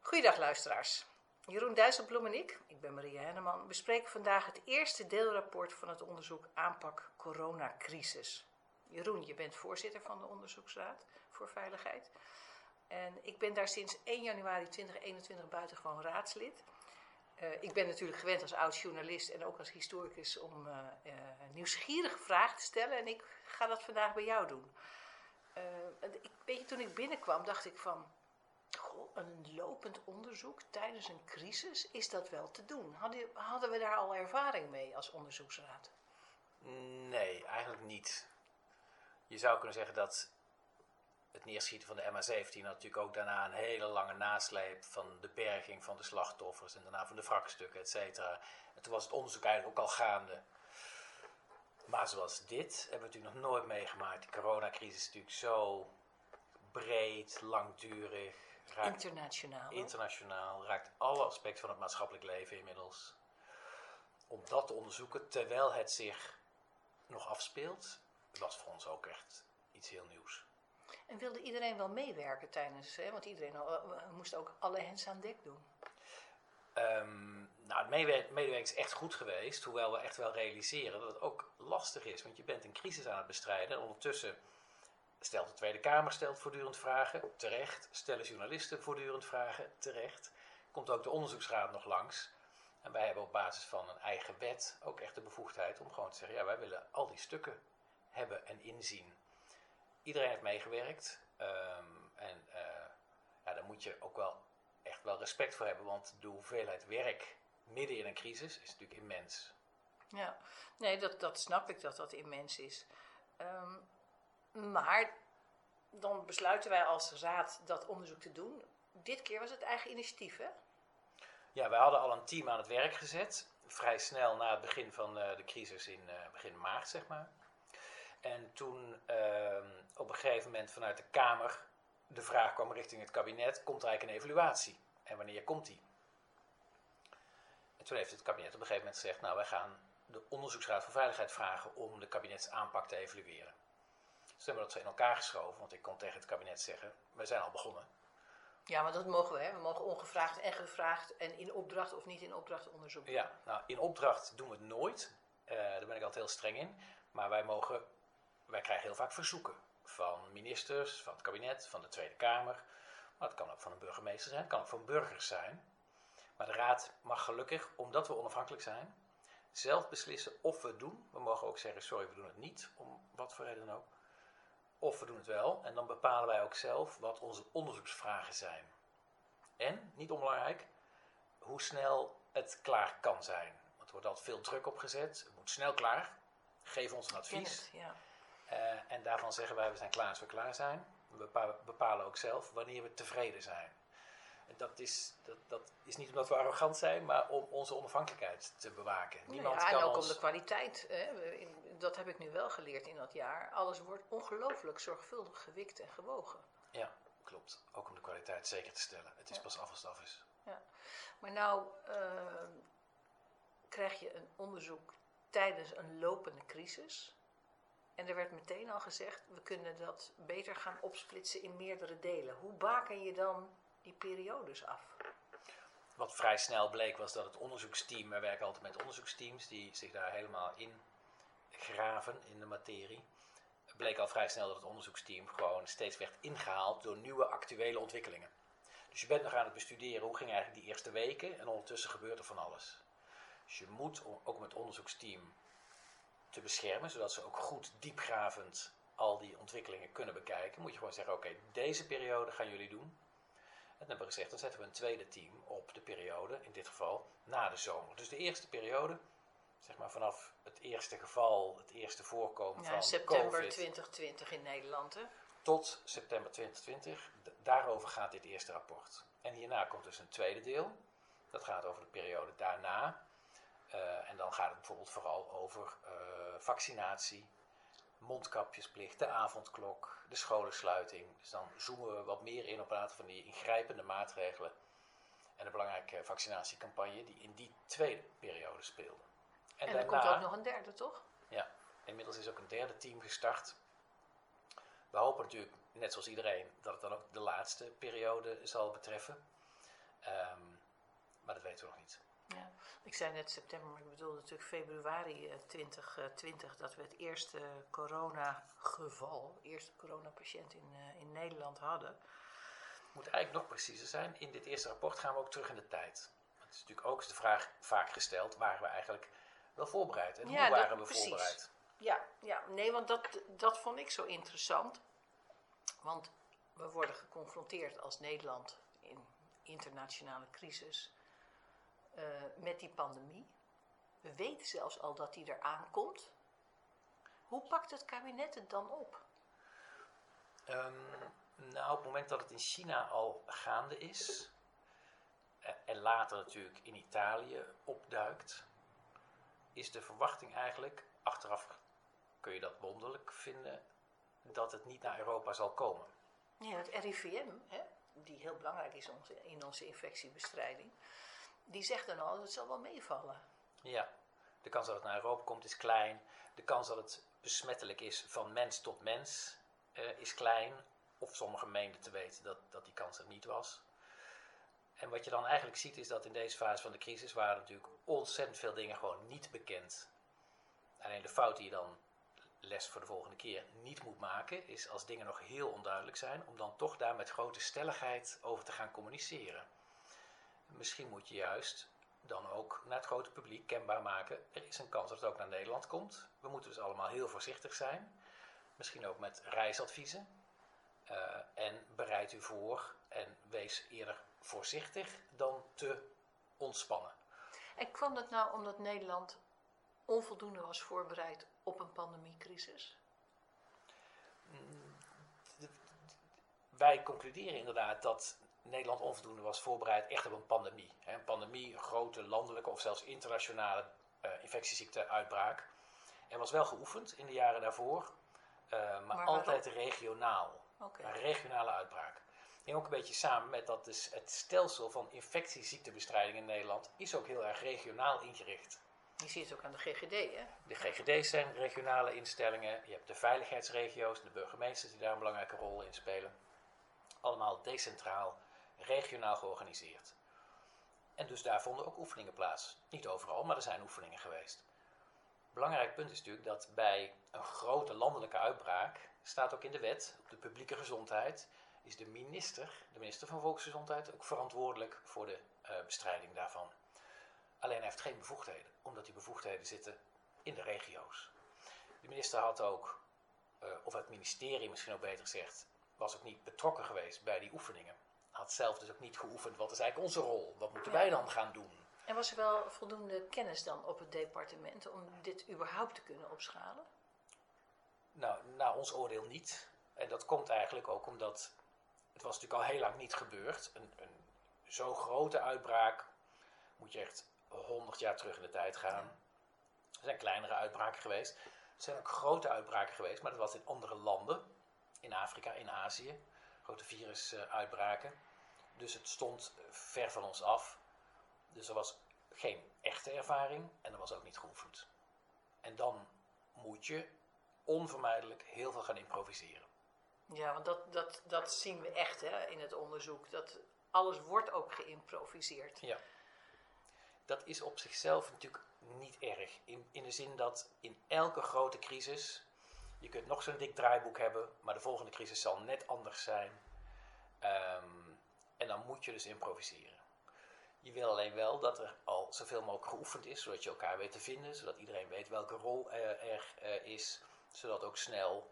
Goeiedag luisteraars. Jeroen Dijsselbloem en ik, ik ben Maria Henneman, bespreken vandaag het eerste deelrapport van het onderzoek aanpak coronacrisis. Jeroen, je bent voorzitter van de Onderzoeksraad voor Veiligheid. En ik ben daar sinds 1 januari 2021 buitengewoon raadslid. Uh, ik ben natuurlijk gewend als oud-journalist en ook als historicus om uh, nieuwsgierige vragen te stellen. En ik ga dat vandaag bij jou doen. Ik, weet je, toen ik binnenkwam dacht ik van, goh, een lopend onderzoek tijdens een crisis, is dat wel te doen? Hadden, hadden we daar al ervaring mee als onderzoeksraad? Nee, eigenlijk niet. Je zou kunnen zeggen dat het neerschieten van de MH17 natuurlijk ook daarna een hele lange nasleep van de berging van de slachtoffers en daarna van de wrakstukken, et cetera. En toen was het onderzoek eigenlijk ook al gaande. Maar zoals dit hebben we natuurlijk nog nooit meegemaakt. De coronacrisis is natuurlijk zo breed, langdurig. Raakt internationaal. Internationaal, raakt alle aspecten van het maatschappelijk leven inmiddels. Om dat te onderzoeken terwijl het zich nog afspeelt, was voor ons ook echt iets heel nieuws. En wilde iedereen wel meewerken tijdens, hè? want iedereen uh, moest ook alle hens aan dek doen. Um, nou, het medewerken is echt goed geweest, hoewel we echt wel realiseren dat het ook lastig is. Want je bent een crisis aan het bestrijden en ondertussen stelt de Tweede Kamer stelt voortdurend vragen, terecht. Stellen journalisten voortdurend vragen, terecht. Komt ook de onderzoeksraad nog langs. En wij hebben op basis van een eigen wet ook echt de bevoegdheid om gewoon te zeggen, ja, wij willen al die stukken hebben en inzien iedereen heeft meegewerkt. Ehm, en uh, ja, daar moet je ook wel echt wel respect voor hebben, want de hoeveelheid werk midden in een crisis is natuurlijk immens. Ja, nee, dat, dat snap ik dat dat immens is. Um, maar dan besluiten wij als raad dat onderzoek te doen. Dit keer was het eigen initiatief, hè? Ja, wij hadden al een team aan het werk gezet. Vrij snel na het begin van uh, de crisis in uh, begin maart, zeg maar. En toen uh, op een gegeven moment vanuit de Kamer de vraag kwam richting het kabinet: komt er eigenlijk een evaluatie? En wanneer komt die? En toen heeft het kabinet op een gegeven moment gezegd: Nou, wij gaan de Onderzoeksraad voor Veiligheid vragen om de kabinetsaanpak te evalueren. Dus hebben we dat zo in elkaar geschoven, want ik kon tegen het kabinet zeggen: We zijn al begonnen. Ja, maar dat mogen we. Hè? We mogen ongevraagd en gevraagd en in opdracht of niet in opdracht onderzoeken. Ja, nou in opdracht doen we het nooit. Uh, daar ben ik altijd heel streng in. Maar wij mogen wij krijgen heel vaak verzoeken van ministers, van het kabinet, van de Tweede Kamer. Maar het kan ook van een burgemeester zijn, het kan ook van burgers zijn. Maar de Raad mag gelukkig, omdat we onafhankelijk zijn, zelf beslissen of we het doen. We mogen ook zeggen, sorry, we doen het niet, om wat voor reden dan ook. Of we doen het wel, en dan bepalen wij ook zelf wat onze onderzoeksvragen zijn. En, niet onbelangrijk, hoe snel het klaar kan zijn. Want er wordt altijd veel druk op gezet. Het moet snel klaar. Geef ons een advies. Ja. Uh, en daarvan zeggen wij, we zijn klaar als we klaar zijn. We bepalen ook zelf wanneer we tevreden zijn. Dat is, dat, dat is niet omdat we arrogant zijn, maar om onze onafhankelijkheid te bewaken. Niemand ja, en ook om de kwaliteit. Hè. Dat heb ik nu wel geleerd in dat jaar. Alles wordt ongelooflijk zorgvuldig gewikt en gewogen. Ja, klopt. Ook om de kwaliteit zeker te stellen. Het is pas af als het af is. Ja. Maar nou uh, krijg je een onderzoek tijdens een lopende crisis. En er werd meteen al gezegd, we kunnen dat beter gaan opsplitsen in meerdere delen. Hoe baken je dan die periodes af? Wat vrij snel bleek was dat het onderzoeksteam, we werken altijd met onderzoeksteams die zich daar helemaal in graven in de materie. Het bleek al vrij snel dat het onderzoeksteam gewoon steeds werd ingehaald door nieuwe actuele ontwikkelingen. Dus je bent nog aan het bestuderen hoe ging eigenlijk die eerste weken en ondertussen gebeurt er van alles. Dus je moet ook met het onderzoeksteam te beschermen, zodat ze ook goed diepgravend al die ontwikkelingen kunnen bekijken, moet je gewoon zeggen: oké, deze periode gaan jullie doen. En dan hebben we gezegd, dan zetten we een tweede team op de periode, in dit geval na de zomer. Dus de eerste periode, zeg maar vanaf het eerste geval, het eerste voorkomen ja, van september 2020 in Nederland, hè? Tot september 2020. Daarover gaat dit eerste rapport. En hierna komt dus een tweede deel. Dat gaat over de periode daarna. Uh, en dan gaat het bijvoorbeeld vooral over uh, vaccinatie, mondkapjesplicht, de avondklok, de scholensluiting. Dus dan zoomen we wat meer in op een aantal van die ingrijpende maatregelen. En de belangrijke vaccinatiecampagne die in die tweede periode speelde. En, en er komt ook nog een derde, toch? Ja, inmiddels is ook een derde team gestart. We hopen natuurlijk, net zoals iedereen, dat het dan ook de laatste periode zal betreffen. Ehm, maar dat weten we nog niet. Ik zei net september, maar ik bedoel natuurlijk februari 2020 eh, dat we het eerste coronageval, eerste coronapatiënt in, uh, in Nederland hadden. Moet eigenlijk nog preciezer zijn. In dit eerste rapport gaan we ook terug in de tijd. Het is natuurlijk ook de vraag vaak gesteld: waren we eigenlijk wel voorbereid? En hoe waren we voorbereid? Ja, ja, nee, want dat, dat vond ik zo interessant. Want we worden geconfronteerd als Nederland in internationale crisis uh, met die pandemie. We weten zelfs al dat die eraan komt. Hoe pakt het kabinet het dan op? Um, nou, op het moment dat het in China al gaande is, eh, en later natuurlijk in Italië opduikt, is de verwachting eigenlijk, achteraf kun je dat wonderlijk vinden, dat het niet naar Europa zal komen. Ja, het RIVM, hè, die heel belangrijk is in onze infectiebestrijding, die zegt dan al, het zal wel meevallen. Ja, de kans dat het naar Europa komt is klein. De kans dat het besmettelijk is van mens tot mens uh, is klein. Of sommigen meenden te weten dat, dat die kans er niet was. En wat je dan eigenlijk ziet is dat in deze fase van de crisis waren natuurlijk ontzettend veel dingen gewoon niet bekend. Alleen de fout die je dan les voor de volgende keer niet moet maken, is als dingen nog heel onduidelijk zijn, om dan toch daar met grote stelligheid over te gaan communiceren. Misschien moet je juist dan ook naar het grote publiek kenbaar maken. Er is een kans dat het ook naar Nederland komt. We moeten dus allemaal heel voorzichtig zijn. Misschien ook met reisadviezen. Uh, en bereid u voor en wees eerder voorzichtig dan te ontspannen. En kwam dat nou omdat Nederland onvoldoende was voorbereid op een pandemiecrisis? Wij concluderen inderdaad dat Nederland onvoldoende was voorbereid echt op een pandemie. Een pandemie, een grote landelijke of zelfs internationale uh, infectieziekte-uitbraak. Er was wel geoefend in de jaren daarvoor, uh, maar, altijd regionaal. Okay. Een regionale uitbraak. En ook een beetje samen met dat dus het stelsel van infectieziektebestrijding in Nederland is ook heel erg regionaal ingericht. Je ziet het ook aan de GGD, hè? De GGD's zijn regionale instellingen. Je hebt de veiligheidsregio's, de burgemeesters die daar een belangrijke rol in spelen. Allemaal decentraal, regionaal georganiseerd. En dus daar vonden ook oefeningen plaats. Niet overal, maar er zijn oefeningen geweest. Belangrijk punt is natuurlijk dat bij een grote landelijke uitbraak staat ook in de wet op de publieke gezondheid is de minister, de minister van Volksgezondheid, ook verantwoordelijk voor de uh, bestrijding daarvan. Alleen hij heeft geen bevoegdheden, omdat die bevoegdheden zitten in de regio's. De minister had ook, uh, of het ministerie misschien ook beter gezegd, was ook niet betrokken geweest bij die oefeningen. Had zelf dus ook niet geoefend, wat is eigenlijk onze rol? Wat moeten wij dan gaan doen? En was er wel voldoende kennis dan op het departement om dit überhaupt te kunnen opschalen? Nou, naar ons oordeel niet. En dat komt eigenlijk ook omdat het was natuurlijk al heel lang niet gebeurd. Een, een zo grote uitbraak moet je echt 100 jaar terug in de tijd gaan. Er zijn kleinere uitbraken geweest. Er zijn ook grote uitbraken geweest, maar dat was in andere landen. In Afrika, in Azië. Grote virusuitbraken. Dus het stond ver van ons af. Dus er was geen echte ervaring en er was ook niet geoefend. En dan moet je onvermijdelijk heel veel gaan improviseren. Ja, want dat, dat, dat zien we echt hè, in het onderzoek. Dat alles wordt ook geïmproviseerd. Ja. Dat is op zichzelf natuurlijk niet erg. In, in de zin dat in elke grote crisis, je kunt nog zo'n dik draaiboek hebben, maar de volgende crisis zal net anders zijn. Um, en dan moet je dus improviseren. Je wil alleen wel dat er al zoveel mogelijk geoefend is, zodat je elkaar weet te vinden, zodat iedereen weet welke rol er, uh, is, zodat ook snel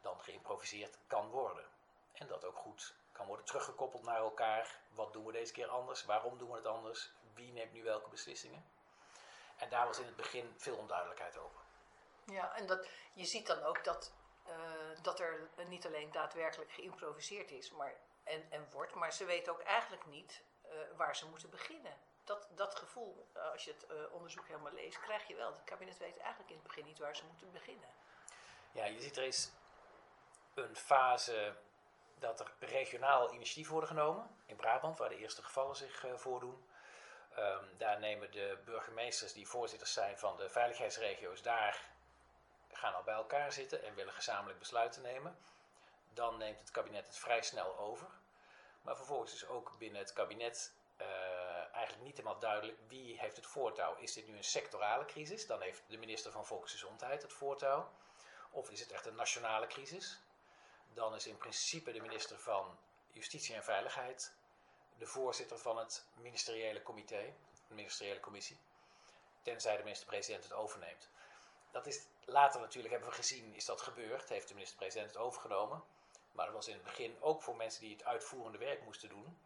dan geïmproviseerd kan worden. En dat ook goed kan worden teruggekoppeld naar elkaar. Wat doen we deze keer anders? Waarom doen we het anders? Wie neemt nu welke beslissingen? En daar was in het begin veel onduidelijkheid over. Ja, en dat, je ziet dan ook dat, uh, dat er niet alleen daadwerkelijk geïmproviseerd is maar, en, en wordt, maar ze weten ook eigenlijk niet uh, waar ze moeten beginnen. Dat, dat gevoel, uh, als je het onderzoek helemaal leest, krijg je wel. Het kabinet weet eigenlijk in het begin niet waar ze moeten beginnen. Ja, je ziet er eens een fase dat er regionaal initiatief worden genomen. In Brabant, waar de eerste gevallen zich voordoen. Um, daar nemen de burgemeesters die voorzitters zijn van de veiligheidsregio's daar gaan al bij elkaar zitten en willen gezamenlijk besluiten nemen. dan neemt het kabinet het vrij snel over. Maar vervolgens is ook binnen het kabinet uh, eigenlijk niet helemaal duidelijk wie heeft het voortouw. Is dit nu een sectorale crisis? Dan heeft de minister van Volksgezondheid het voortouw. Of is het echt een nationale crisis? Dan is in principe de minister van Justitie en Veiligheid de voorzitter van het ministeriële comité, de ministeriële commissie. Tenzij de minister-president het overneemt. Dat is later natuurlijk, hebben we gezien, is dat gebeurd. Heeft de minister-president het overgenomen. Maar dat was in het begin ook voor mensen die het uitvoerende werk moesten doen.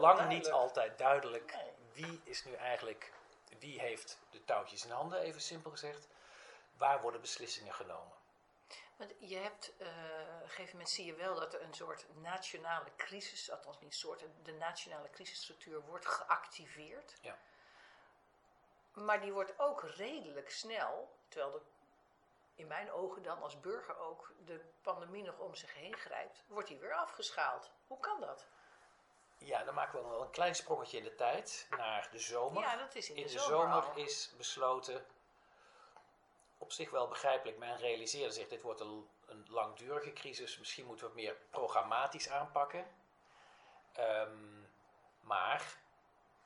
lang niet altijd duidelijk wie is nu eigenlijk, wie heeft de touwtjes in handen, even simpel gezegd. Waar worden beslissingen genomen? Want je hebt, uh, op een gegeven moment zie je wel dat er een soort nationale crisis, althans niet soort, de nationale crisisstructuur wordt geactiveerd. Ja. Maar die wordt ook redelijk snel, terwijl de, in mijn ogen dan als burger ook de pandemie nog om zich heen grijpt, wordt die weer afgeschaald. Hoe kan dat? Ja, dan maken we wel een klein sprongetje in de tijd naar de zomer. Ja, dat is in, in de, de zomer, zomer is besloten op zich wel begrijpelijk. Men realiseerde zich, dit wordt een, een langdurige crisis. Misschien moeten we het meer programmatisch aanpakken. Um, maar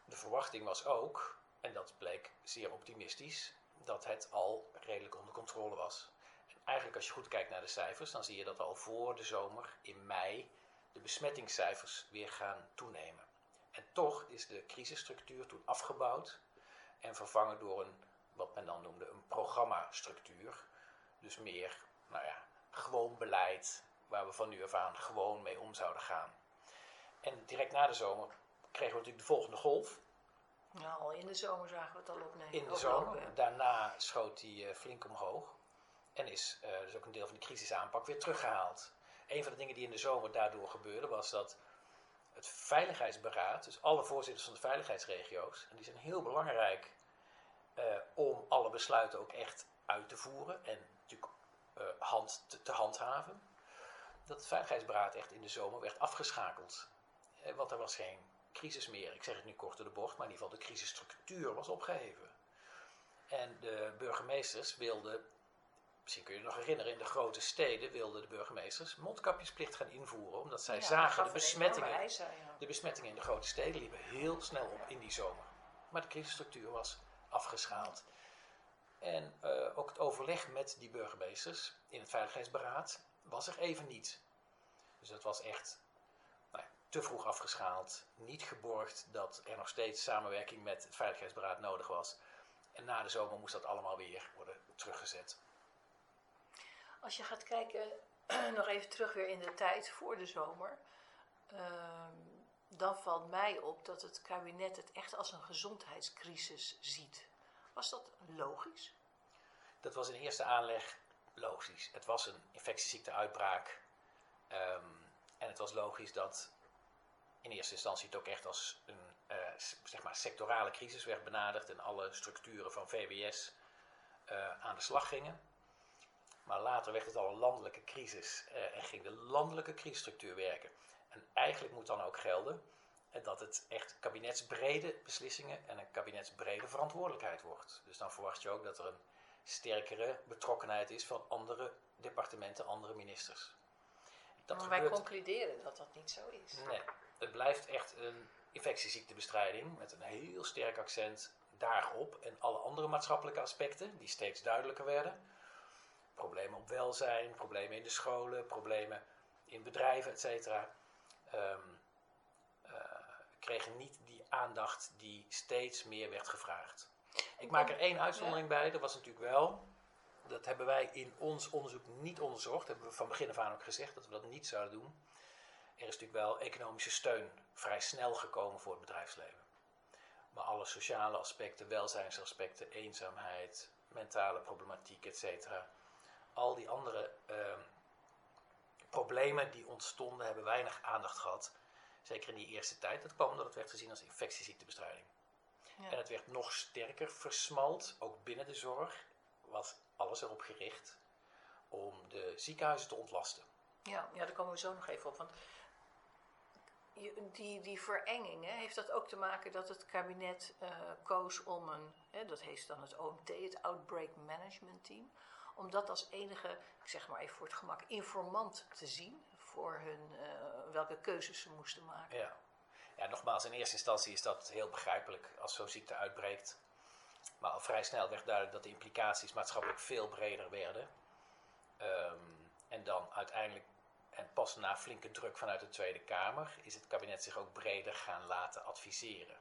de verwachting was ook, en dat bleek zeer optimistisch, dat het al redelijk onder controle was. En eigenlijk als je goed kijkt naar de cijfers, dan zie je dat al voor de zomer, in mei, de besmettingscijfers weer gaan toenemen. En toch is de crisisstructuur toen afgebouwd en vervangen door een wat men dan noemde een programmastructuur. Dus meer, nou ja, gewoon beleid waar we van nu af aan gewoon mee om zouden gaan. En direct na de zomer kregen we natuurlijk de volgende golf. Nou, al in de zomer zagen we het al opnemen. In de zomer. Daarna schoot die uh, flink omhoog. En is uh, dus ook een deel van de crisisaanpak weer teruggehaald. Een van de dingen die in de zomer daardoor gebeurde was dat het Veiligheidsberaad, dus alle voorzitters van de veiligheidsregio's, en die zijn heel belangrijk uh, om alle besluiten ook echt uit te voeren en natuurlijk uh, hand te, te, handhaven. Dat het Veiligheidsberaad echt in de zomer werd afgeschakeld. Want er was geen crisis meer. Ik zeg het nu kort door de bocht, maar in ieder geval de crisisstructuur was opgeheven. En de burgemeesters wilden, misschien kun je je nog herinneren, in de grote steden wilden de burgemeesters mondkapjesplicht gaan invoeren. Omdat zij Ja, zagen de besmettingen, ja. de besmettingen in de grote steden liepen heel snel op in die zomer. Maar de crisisstructuur was afgeschaald. En eh, ook het overleg met die burgemeesters in het Veiligheidsberaad was er even niet. Dus dat was echt te vroeg afgeschaald. Niet geborgd dat er nog steeds samenwerking met het Veiligheidsberaad nodig was. En na de zomer moest dat allemaal weer worden teruggezet. Als je gaat kijken, nog even terug weer in de tijd voor de zomer. ehm, dan valt mij op dat het kabinet het echt als een gezondheidscrisis ziet. Was dat logisch? Dat was in eerste aanleg logisch. Het was een infectieziekte-uitbraak. Ehm, en het was logisch dat in eerste instantie het ook echt als een eh, zeg maar sectorale crisis werd benaderd en alle structuren van VWS eh, aan de slag gingen. Maar later werd het al een landelijke crisis eh, en ging de landelijke crisisstructuur werken. En eigenlijk moet dan ook gelden dat het echt kabinetsbrede beslissingen en een kabinetsbrede verantwoordelijkheid wordt. Dus dan verwacht je ook dat er een sterkere betrokkenheid is van andere departementen, andere ministers. Dat maar wij gebeurt- concluderen dat dat niet zo is. Nee, het blijft echt een infectieziektebestrijding met een heel sterk accent daarop en alle andere maatschappelijke aspecten die steeds duidelijker werden. Problemen op welzijn, problemen in de scholen, problemen in bedrijven, etc. Ehm, eh, kregen niet die aandacht die steeds meer werd gevraagd. Ik maak er één uitzondering bij, dat was natuurlijk wel, dat hebben wij in ons onderzoek niet onderzocht, hebben we van begin af aan ook gezegd dat we dat niet zouden doen. Er is natuurlijk wel economische steun vrij snel gekomen voor het bedrijfsleven. Maar alle sociale aspecten, welzijnsaspecten, eenzaamheid, mentale problematiek, etc. Al die andere ehm, problemen die ontstonden, hebben weinig aandacht gehad. Zeker in die eerste tijd. Dat kwam omdat het werd gezien als infectieziektebestrijding. Ja. En het werd nog sterker versmalt, ook binnen de zorg, was alles erop gericht om de ziekenhuizen te ontlasten. Ja, ja, daar komen we zo nog even op. Want die, die verenging, hè, heeft dat ook te maken dat het kabinet eh, koos om een, hè, dat heet dan het OMT, het Outbreak Management Team, om dat als enige, ik zeg maar even voor het gemak, informant te zien voor hun, eh, welke keuzes ze moesten maken. Ja. ja, nogmaals, in eerste instantie is dat heel begrijpelijk als zo'n ziekte uitbreekt. Maar al vrij snel werd duidelijk dat de implicaties maatschappelijk veel breder werden. Ehm, en dan uiteindelijk, en pas na flinke druk vanuit de Tweede Kamer, is het kabinet zich ook breder gaan laten adviseren.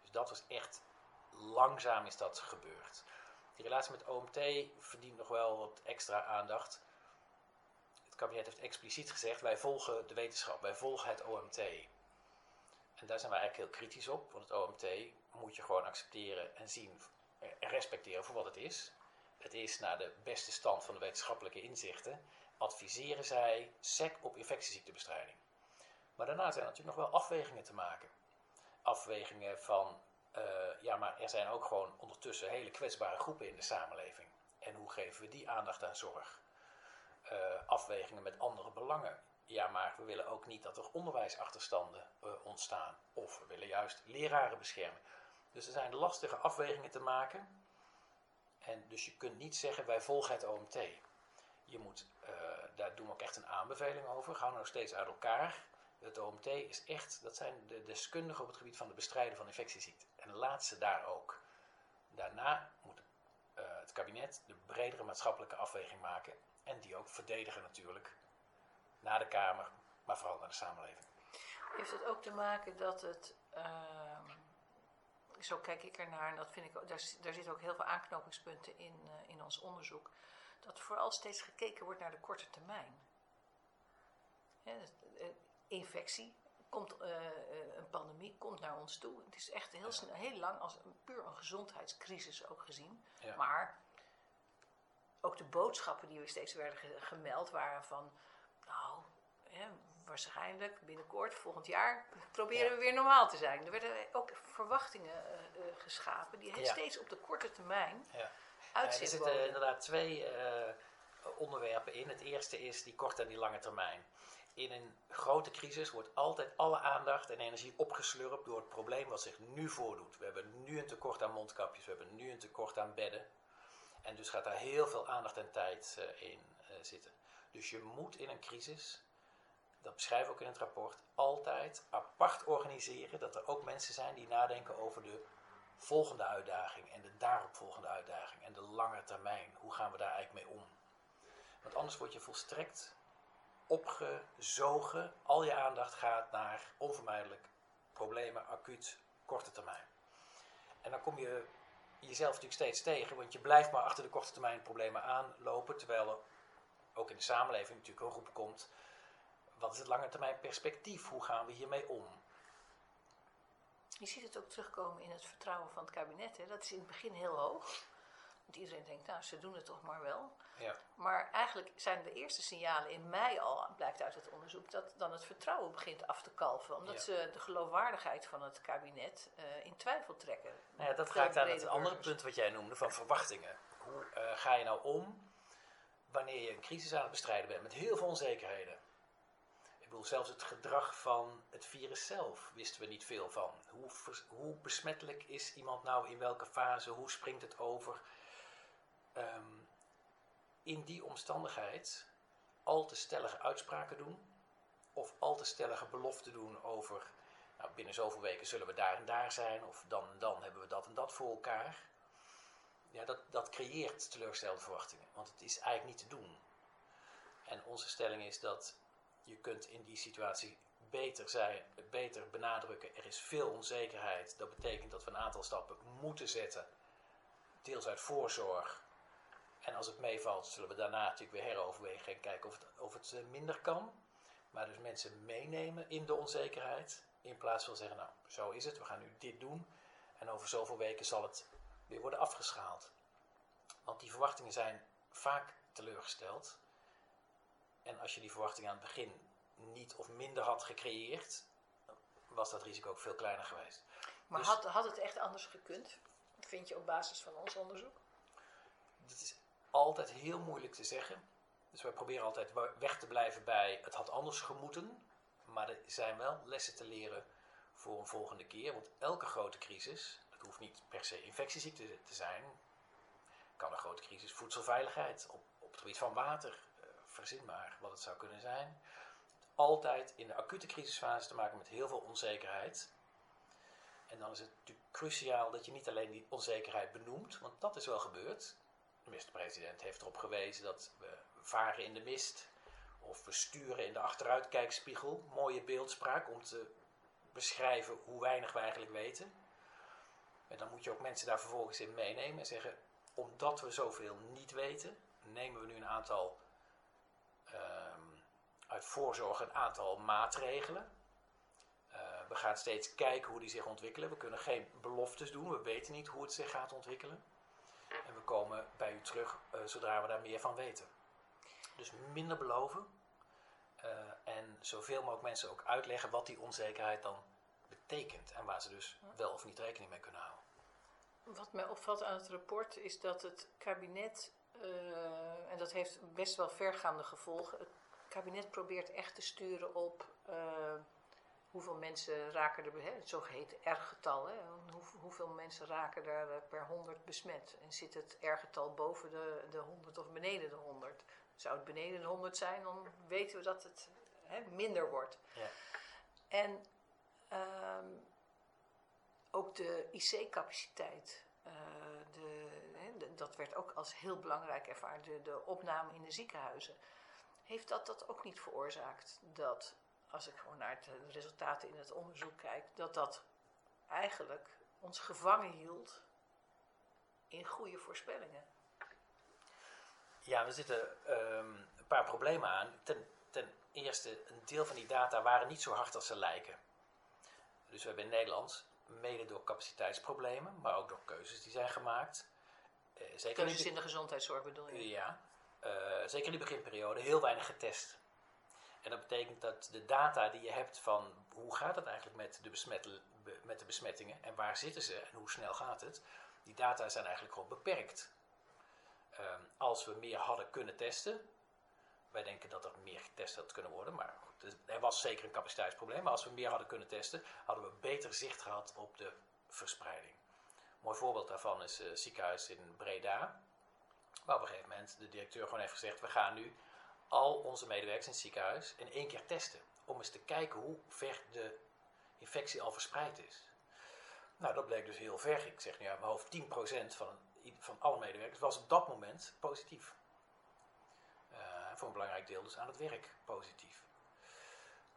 Dus dat was echt, langzaam is dat gebeurd. Die relatie met OMT verdient nog wel wat extra aandacht. Het kabinet heeft expliciet gezegd, wij volgen de wetenschap, wij volgen het OMT. En daar zijn wij eigenlijk heel kritisch op, want het OMT moet je gewoon accepteren en zien en respecteren voor wat het is. Het is naar de beste stand van de wetenschappelijke inzichten. Adviseren zij SEC op infectieziektebestrijding. Maar daarna zijn natuurlijk nog wel afwegingen te maken. Afwegingen van, uh, ja, maar er zijn ook gewoon ondertussen hele kwetsbare groepen in de samenleving. En hoe geven we die aandacht aan zorg? Uh, afwegingen met andere belangen. Ja, maar we willen ook niet dat er onderwijsachterstanden uh, ontstaan. Of we willen juist leraren beschermen. Dus er zijn lastige afwegingen te maken. En dus je kunt niet zeggen, wij volgen het OMT. Je moet, uh, daar doen we ook echt een aanbeveling over. Ga nou steeds uit elkaar. Het OMT is echt, dat zijn de deskundigen op het gebied van de bestrijden van infectieziekten. En laat ze daar ook. Daarna moet uh, het kabinet de bredere maatschappelijke afweging maken. En die ook verdedigen natuurlijk. Naar de Kamer, maar vooral naar de samenleving. Heeft het ook te maken dat het... Uh zo kijk ik ernaar en dat vind ik, daar, daar zitten ook heel veel aanknopingspunten in, uh, in ons onderzoek. Dat vooral steeds gekeken wordt naar de korte termijn. Hè, uh, infectie, komt, uh, een pandemie komt naar ons toe. Het is echt heel, snel, heel lang als een, puur een gezondheidscrisis ook gezien. Ja. Maar ook de boodschappen die we steeds werden gemeld waren van, nou, hè, waarschijnlijk binnenkort, volgend jaar, proberen ja. we weer normaal te zijn. Er werden ook verwachtingen uh, uh, geschapen die ja. steeds op de korte termijn ja. Er zitten inderdaad twee onderwerpen in. Het eerste is die korte en die lange termijn. In een grote crisis wordt altijd alle aandacht en energie opgeslurpt door het probleem wat zich nu voordoet. We hebben nu een tekort aan mondkapjes, we hebben nu een tekort aan bedden. En dus gaat daar heel veel aandacht en tijd in zitten. Dus je moet in een crisis dat beschrijven we ook in het rapport, altijd apart organiseren. Dat er ook mensen zijn die nadenken over de volgende uitdaging en de daaropvolgende uitdaging en de lange termijn. Hoe gaan we daar eigenlijk mee om? Want anders word je volstrekt opgezogen. Al je aandacht gaat naar onvermijdelijk problemen, acuut, korte termijn. En dan kom je jezelf natuurlijk steeds tegen, want je blijft maar achter de korte termijn problemen aanlopen, terwijl er ook in de samenleving natuurlijk een groep komt wat is het lange termijn perspectief? Hoe gaan we hiermee om? Je ziet het ook terugkomen in het vertrouwen van het kabinet. Hè? Dat is in het begin heel hoog. Want iedereen denkt, nou, ze doen het toch maar wel. Ja. Maar eigenlijk zijn de eerste signalen in mei al, blijkt uit het onderzoek, dat dan het vertrouwen begint af te kalven. Omdat ja. ze de geloofwaardigheid van het kabinet uh, in twijfel trekken. Nou ja, dat raakt aan het andere punt wat jij noemde van verwachtingen. Hoe uh, ga je nou om wanneer je een crisis aan het bestrijden bent met heel veel onzekerheden? Zelfs het gedrag van het virus zelf wisten we niet veel van. Hoe, hoe besmettelijk is iemand nou in welke fase? Hoe springt het over? Um, in die omstandigheid al te stellige uitspraken doen. Of al te stellige beloften doen over... Nou, binnen zoveel weken zullen we daar en daar zijn. Of dan en dan hebben we dat en dat voor elkaar. Ja, dat, dat creëert teleurgestelde verwachtingen. Want het is eigenlijk niet te doen. En onze stelling is dat je kunt in die situatie beter, zijn, beter benadrukken. Er is veel onzekerheid. Dat betekent dat we een aantal stappen moeten zetten. Deels uit voorzorg. En als het meevalt, zullen we daarna natuurlijk weer heroverwegen en kijken of het, of het eh, minder kan. Maar dus mensen meenemen in de onzekerheid. In plaats van zeggen, nou, zo is het, we gaan nu dit doen. En over zoveel weken zal het weer worden afgeschaald. Want die verwachtingen zijn vaak teleurgesteld. En als je die verwachting aan het begin niet of minder had gecreëerd, was dat risico ook veel kleiner geweest. Maar dus, had, had het echt anders gekund? Vind je op basis van ons onderzoek? Dat is altijd heel moeilijk te zeggen. Dus wij proberen altijd weg te blijven bij het had anders gemoeten. Maar er zijn wel lessen te leren voor een volgende keer. Want elke grote crisis, het hoeft niet per se infectieziekte te zijn, kan een grote crisis voedselveiligheid op, op het gebied van water, verzin maar wat het zou kunnen zijn. altijd in de acute crisisfase te maken met heel veel onzekerheid. En dan is het natuurlijk cruciaal dat je niet alleen die onzekerheid benoemt, want dat is wel gebeurd. De minister-president heeft erop gewezen dat we varen in de mist of we sturen in de achteruitkijkspiegel. Mooie beeldspraak om te beschrijven hoe weinig we eigenlijk weten. En dan moet je ook mensen daar vervolgens in meenemen en zeggen, omdat we zoveel niet weten, nemen we nu een aantal uit voorzorg een aantal maatregelen. Uh, we gaan steeds kijken hoe die zich ontwikkelen. We kunnen geen beloftes doen. We weten niet hoe het zich gaat ontwikkelen. En we komen bij u terug uh, zodra we daar meer van weten. Dus minder beloven. Uh, en zoveel mogelijk mensen ook uitleggen wat die onzekerheid dan betekent. En waar ze dus wel of niet rekening mee kunnen houden. Wat mij opvalt aan het rapport is dat het kabinet, en dat heeft best wel vergaande gevolgen, kabinet probeert echt te sturen op uh, hoeveel mensen raken er, hè, het zogeheten R-getal, hè, hoe, hoeveel mensen raken er eh, per 100 besmet. En zit het R-getal boven de, de 100 of beneden de 100? Zou het beneden de 100 zijn, dan weten we dat het hè, minder wordt. Ja. En um, ook de IC-capaciteit, uh, de, hè, dat werd ook als heel belangrijk ervaren, de, de opname in de ziekenhuizen heeft dat dat ook niet veroorzaakt dat, als ik gewoon naar de resultaten in het onderzoek kijk, dat dat eigenlijk ons gevangen hield in goede voorspellingen? Ja, we zitten um, een paar problemen aan. Ten, ten eerste, een deel van die data waren niet zo hard als ze lijken. Dus we hebben in Nederland, mede door capaciteitsproblemen, maar ook door keuzes die zijn gemaakt. Eh, zeker keuzes in de gezondheidszorg bedoel je? Ja, zeker in de beginperiode, heel weinig getest. En dat betekent dat de data die je hebt van hoe gaat het eigenlijk met de, besmet, met de besmettingen en waar zitten ze en hoe snel gaat het, die data zijn eigenlijk gewoon beperkt. Uh, als we meer hadden kunnen testen, wij denken dat er meer getest had kunnen worden, maar goed, er was zeker een capaciteitsprobleem. Maar als we meer hadden kunnen testen, hadden we beter zicht gehad op de verspreiding. Een mooi voorbeeld daarvan is het uh, ziekenhuis in Breda. Maar op een gegeven moment de directeur gewoon heeft gezegd: we gaan nu al onze medewerkers in het ziekenhuis in één keer testen. Om eens te kijken hoe ver de infectie al verspreid is. Nou, dat bleek dus heel ver. Ik zeg nu uit mijn hoofd 10% van, van alle medewerkers was op dat moment positief. Uh, voor een belangrijk deel dus aan het werk positief.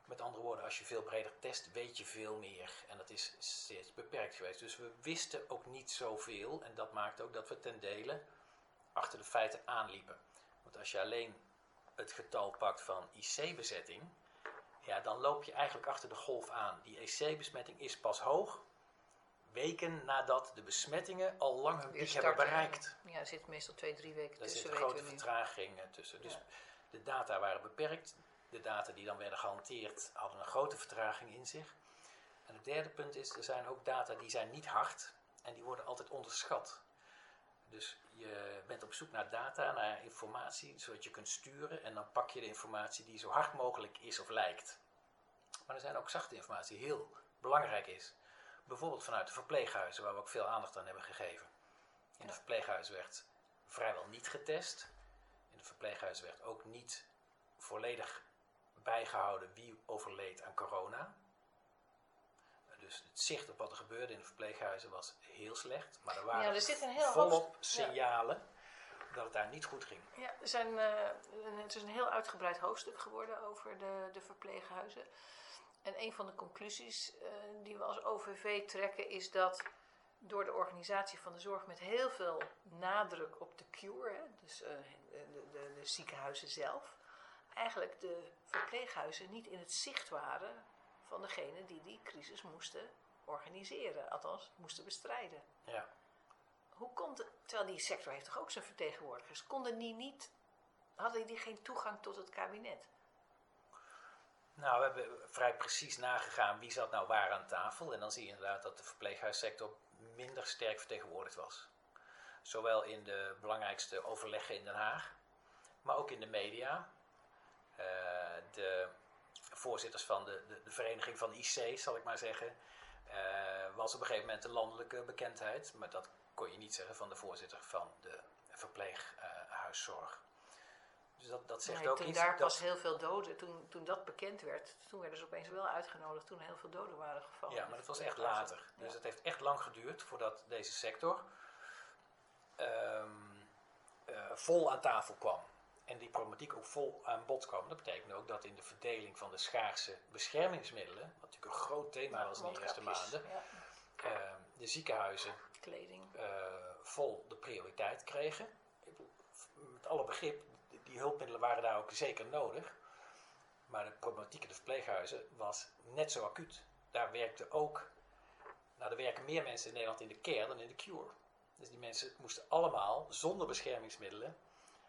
Met andere woorden, als je veel breder test, weet je veel meer. En dat is steeds beperkt geweest. Dus we wisten ook niet zoveel. En dat maakt ook dat we ten dele achter de feiten aanliepen. Want als je alleen het getal pakt van IC-bezetting, ja, dan loop je eigenlijk achter de golf aan. Die IC-besmetting is pas hoog weken nadat de besmettingen al lang hun piek hebben bereikt. Ja, er zit meestal twee, drie weken tussen. Er zit een grote vertraging tussen. Dus de data waren beperkt. De data die dan werden gehanteerd hadden een grote vertraging in zich. En het derde punt is, er zijn ook data die zijn niet hard en die worden altijd onderschat. Dus je bent op zoek naar data, naar informatie, zodat je kunt sturen. En dan pak je de informatie die zo hard mogelijk is of lijkt. Maar er zijn ook zachte informatie die heel belangrijk is. Bijvoorbeeld vanuit de verpleeghuizen, waar we ook veel aandacht aan hebben gegeven. In de verpleeghuizen werd vrijwel niet getest. In de verpleeghuizen werd ook niet volledig bijgehouden wie overleed aan corona. Dus het zicht op wat er gebeurde in de verpleeghuizen was heel slecht. Maar er waren ja, er zit een heel volop signalen dat het daar niet goed ging. Ja, er zijn, uh, het is een heel uitgebreid hoofdstuk geworden over de, de verpleeghuizen. En een van de conclusies uh, die we als OVV trekken is dat door de organisatie van de zorg met heel veel nadruk op de cure, hè, dus uh, de, de, de ziekenhuizen zelf, eigenlijk de verpleeghuizen niet in het zicht waren van degene die die crisis moesten organiseren, althans moesten bestrijden. Ja. Hoe komt het, terwijl die sector heeft toch ook zijn vertegenwoordigers, konden die niet, hadden die geen toegang tot het kabinet? Nou, we hebben vrij precies nagegaan wie zat nou waar aan tafel. En dan zie je inderdaad dat de verpleeghuissector minder sterk vertegenwoordigd was. Zowel in de belangrijkste overleggen in Den Haag, maar ook in de media. Uh, de voorzitters van de, de, de vereniging van IC, zal ik maar zeggen, uh, was op een gegeven moment een landelijke bekendheid. Maar dat kon je niet zeggen van de voorzitter van de verpleeghuiszorg. Dus dat, dat zegt Nee, ook toen iets. daar dat- pas heel veel doden, toen, toen dat bekend werd, toen werden ze opeens wel uitgenodigd toen heel veel doden waren gevallen. Ja, maar dat was echt later. Dus het heeft echt lang geduurd voordat deze sector ehm, eh, vol aan tafel kwam. En die problematiek ook vol aan bod kwam. Dat betekent ook dat in de verdeling van de schaarse beschermingsmiddelen, wat natuurlijk een groot thema was in de eerste maanden, ja, ehm, de ziekenhuizen kleding. eh, vol de prioriteit kregen. Met alle begrip, die- die hulpmiddelen waren daar ook zeker nodig. Maar de problematiek in de verpleeghuizen was net zo acuut. Daar werkten ook, nou er werken meer mensen in Nederland in de care dan in de cure. Dus die mensen moesten allemaal zonder beschermingsmiddelen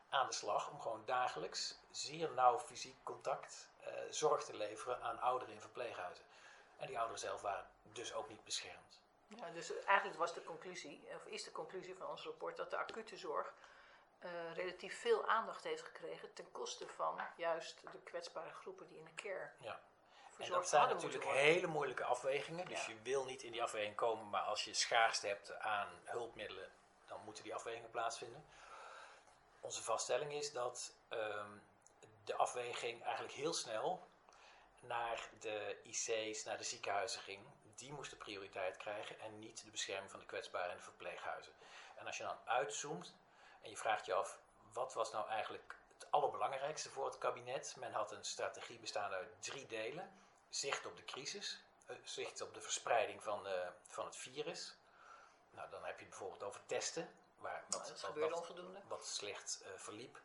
aan de slag om gewoon dagelijks zeer nauw fysiek contact eh, zorg te leveren aan ouderen in verpleeghuizen. En die ouderen zelf waren dus ook niet beschermd. Ja, dus eigenlijk was de conclusie, of is de conclusie van ons rapport, dat de acute zorg eh, relatief veel aandacht heeft gekregen ten koste van juist de kwetsbare groepen die in de care Ja. En dat zijn natuurlijk hele moeilijke afwegingen. Dus Ja. je wil niet in die afweging komen, maar als je schaarste hebt aan hulpmiddelen, dan moeten die afwegingen plaatsvinden. Onze vaststelling is dat ehm, de afweging eigenlijk heel snel naar de IC's, naar de ziekenhuizen ging. Die moesten prioriteit krijgen en niet de bescherming van de kwetsbaren in de verpleeghuizen. En als je dan uitzoomt en je vraagt je af, wat was nou eigenlijk het allerbelangrijkste voor het kabinet? Men had een strategie bestaande uit drie delen. Zicht op de crisis, eh, zicht op de verspreiding van, de, van het virus. Nou, dan heb je het bijvoorbeeld over testen, waar, wat, dat gebeurde wat- onvoldoende. wat slecht eh, verliep.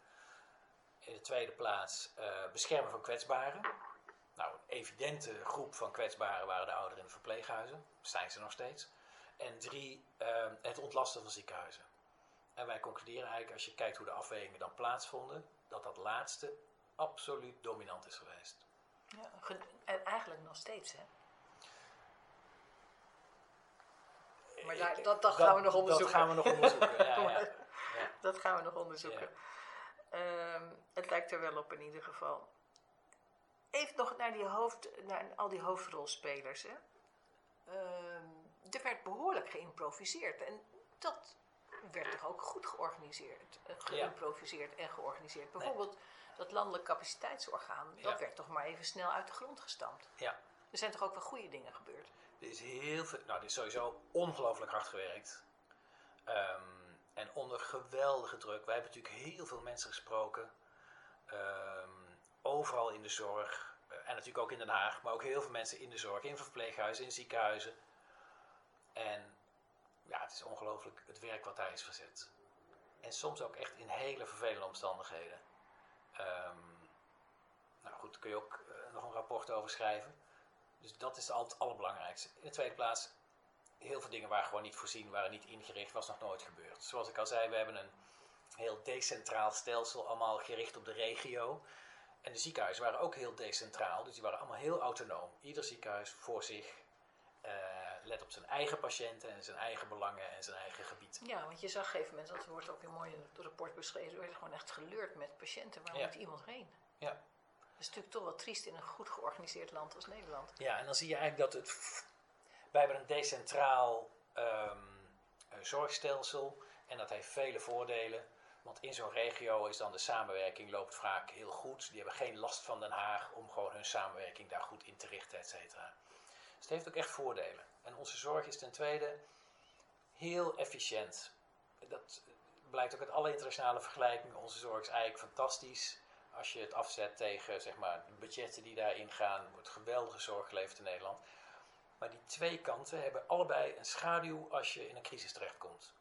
In de tweede plaats eh, beschermen van kwetsbaren. Nou, een evidente groep van kwetsbaren waren de ouderen in de verpleeghuizen. Zijn ze nog steeds. En drie, eh, het ontlasten van ziekenhuizen. En wij concluderen eigenlijk, als je kijkt hoe de afwegingen dan plaatsvonden, dat dat laatste absoluut dominant is geweest. Ja, en eigenlijk nog steeds, hè? Maar daar- dat- dat gaan we nog Dat onderzoeken. gaan we nog onderzoeken, ja. Dat gaan we nog onderzoeken. Het lijkt er wel op in ieder geval. Even nog naar, die hoofd, naar al die hoofdrolspelers. Hè? Ehm, er werd behoorlijk geïmproviseerd. En dat werd toch ook goed georganiseerd. eh, Geïmproviseerd en georganiseerd. Bijvoorbeeld dat landelijk capaciteitsorgaan. Dat werd toch maar even snel uit de grond gestampt. ja. Er zijn toch ook wel goede dingen gebeurd. Er is heel veel, nou, er is sowieso ongelooflijk hard gewerkt. Ehm, en onder geweldige druk. Wij hebben natuurlijk heel veel mensen gesproken. Ehm, overal in de zorg. eh, en natuurlijk ook in Den Haag. Maar ook heel veel mensen in de zorg. In verpleeghuizen, in ziekenhuizen. En ja, het is ongelooflijk het werk wat daar is verzet. En soms ook echt in hele vervelende omstandigheden. Ehm, nou goed, daar kun je ook eh, nog een rapport over schrijven. Dus dat is al het allerbelangrijkste. In de tweede plaats, heel veel dingen waren gewoon niet voorzien, waren niet ingericht, was nog nooit gebeurd. Zoals ik al zei, we hebben een heel decentraal stelsel, allemaal gericht op de regio. En de ziekenhuizen waren ook heel decentraal, dus die waren allemaal heel autonoom. Ieder ziekenhuis voor zich, eh, let op zijn eigen patiënten en zijn eigen belangen en zijn eigen gebied. Ja, want je zag op een gegeven moment, dat wordt ook weer mooi in het rapport beschreven, er werd gewoon echt geleurd met patiënten. Waar Ja. moet iemand heen? Ja. Is natuurlijk toch wel triest in een goed georganiseerd land als Nederland. Ja, en dan zie je eigenlijk dat het. Wij hebben een decentraal eh, zorgstelsel en dat heeft vele voordelen. Want in zo'n regio is dan de samenwerking loopt vaak heel goed. Die hebben geen last van Den Haag om gewoon hun samenwerking daar goed in te richten, et cetera. Dus het heeft ook echt voordelen. En onze zorg is ten tweede heel efficiënt. Dat blijkt ook uit alle internationale vergelijkingen. Onze zorg is eigenlijk fantastisch. Als je het afzet tegen zeg maar, de budgetten die daarin gaan, wordt geweldige zorg geleverd in Nederland. Maar die twee kanten hebben allebei een schaduw als je in een crisis terechtkomt.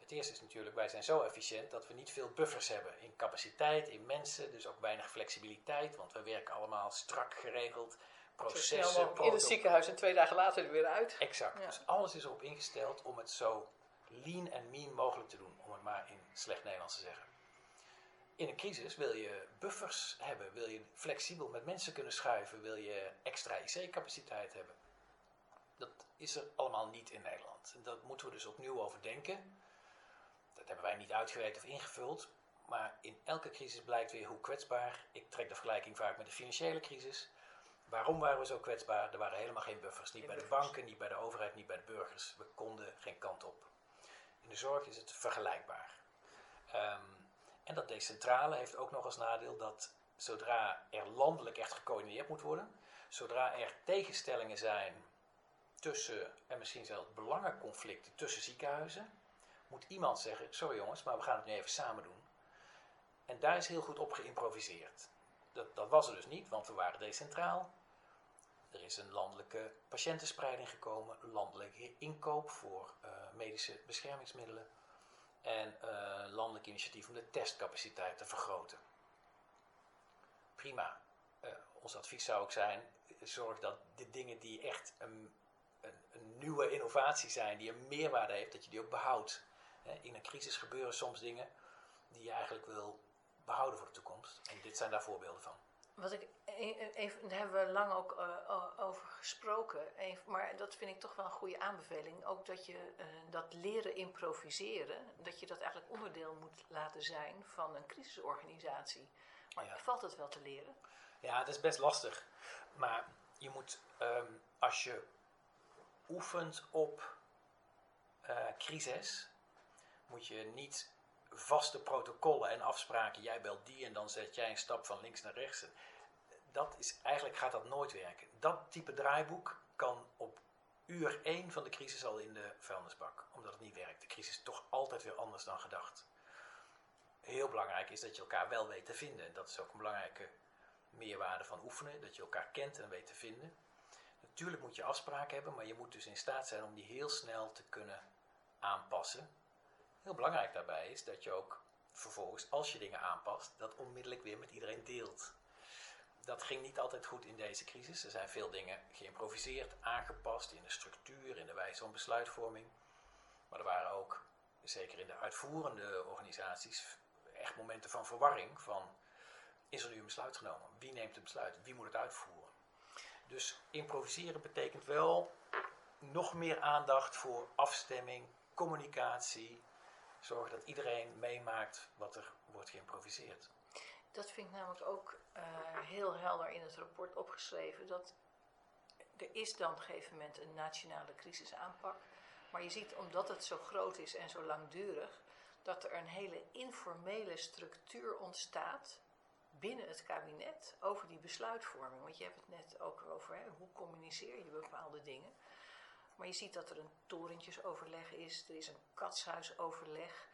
Het eerste is natuurlijk, wij zijn zo efficiënt dat we niet veel buffers hebben in capaciteit, in mensen, dus ook weinig flexibiliteit, want we werken allemaal strak geregeld. Processen, in het ziekenhuis en twee dagen later er weer uit. Exact. Ja. Dus alles is erop ingesteld om het zo lean en mean mogelijk te doen, om het maar in slecht Nederlands te zeggen. In een crisis wil je buffers hebben, wil je flexibel met mensen kunnen schuiven, wil je extra IC-capaciteit hebben. Dat is er allemaal niet in Nederland. En dat moeten we dus opnieuw overdenken. Dat hebben wij niet uitgewerkt of ingevuld. Maar in elke crisis blijkt weer hoe kwetsbaar. Ik trek de vergelijking vaak met de financiële crisis. Waarom waren we zo kwetsbaar? Er waren helemaal geen buffers. Niet bij de banken, niet bij de overheid, niet bij de burgers. We konden geen kant op. In de zorg is het vergelijkbaar. Ehm, En dat decentrale heeft ook nog als nadeel dat zodra er landelijk echt gecoördineerd moet worden, zodra er tegenstellingen zijn tussen, en misschien zelfs belangenconflicten tussen ziekenhuizen, moet iemand zeggen, sorry jongens, maar we gaan het nu even samen doen. En daar is heel goed op geïmproviseerd. Dat, dat was er dus niet, want we waren decentraal. Er is een landelijke patiëntenspreiding gekomen, landelijke inkoop voor uh, medische beschermingsmiddelen en uh, landelijk initiatief om de testcapaciteit te vergroten. Prima. Uh, ons advies zou ook zijn, zorg dat de dingen die echt een, een, een, nieuwe innovatie zijn, die een meerwaarde heeft, dat je die ook behoudt. In een crisis gebeuren soms dingen die je eigenlijk wil behouden voor de toekomst. En dit zijn daar voorbeelden van. Wat ik even, daar hebben we lang ook uh, over gesproken. Even, maar dat vind ik toch wel een goede aanbeveling. Ook dat je uh, dat leren improviseren, dat je dat eigenlijk onderdeel moet laten zijn van een crisisorganisatie. Maar ja. valt het wel te leren? Ja, het is best lastig. Maar je moet, um, als je oefent op uh, crisis, moet je niet vaste protocollen en afspraken. Jij belt die en dan zet jij een stap van links naar rechts. Dat is, eigenlijk gaat dat nooit werken. Dat type draaiboek kan op uur 1 van de crisis al in de vuilnisbak. Omdat het niet werkt. De crisis is toch altijd weer anders dan gedacht. Heel belangrijk is dat je elkaar wel weet te vinden. En dat is ook een belangrijke meerwaarde van oefenen. Dat je elkaar kent en weet te vinden. Natuurlijk moet je afspraken hebben, maar je moet dus in staat zijn om die heel snel te kunnen aanpassen Heel belangrijk daarbij is dat je ook vervolgens, als je dingen aanpast, dat onmiddellijk weer met iedereen deelt. Dat ging niet altijd goed in deze crisis. Er zijn veel dingen geïmproviseerd, aangepast in de structuur, in de wijze van besluitvorming. Maar er waren ook, zeker in de uitvoerende organisaties, echt momenten van verwarring. Van, is er nu een besluit genomen? Wie neemt het besluit? Wie moet het uitvoeren? Dus improviseren betekent wel nog meer aandacht voor afstemming, communicatie, zorgen dat iedereen meemaakt wat er wordt geïmproviseerd. Dat vind ik namelijk ook uh, heel helder in het rapport opgeschreven. Dat er is dan op een gegeven moment een nationale crisisaanpak. Maar je ziet, omdat het zo groot is en zo langdurig, dat er een hele informele structuur ontstaat binnen het kabinet over die besluitvorming. Want je hebt het net ook over hè, hoe communiceer je bepaalde dingen. Maar je ziet dat er een torentjesoverleg is, er is een katshuisoverleg.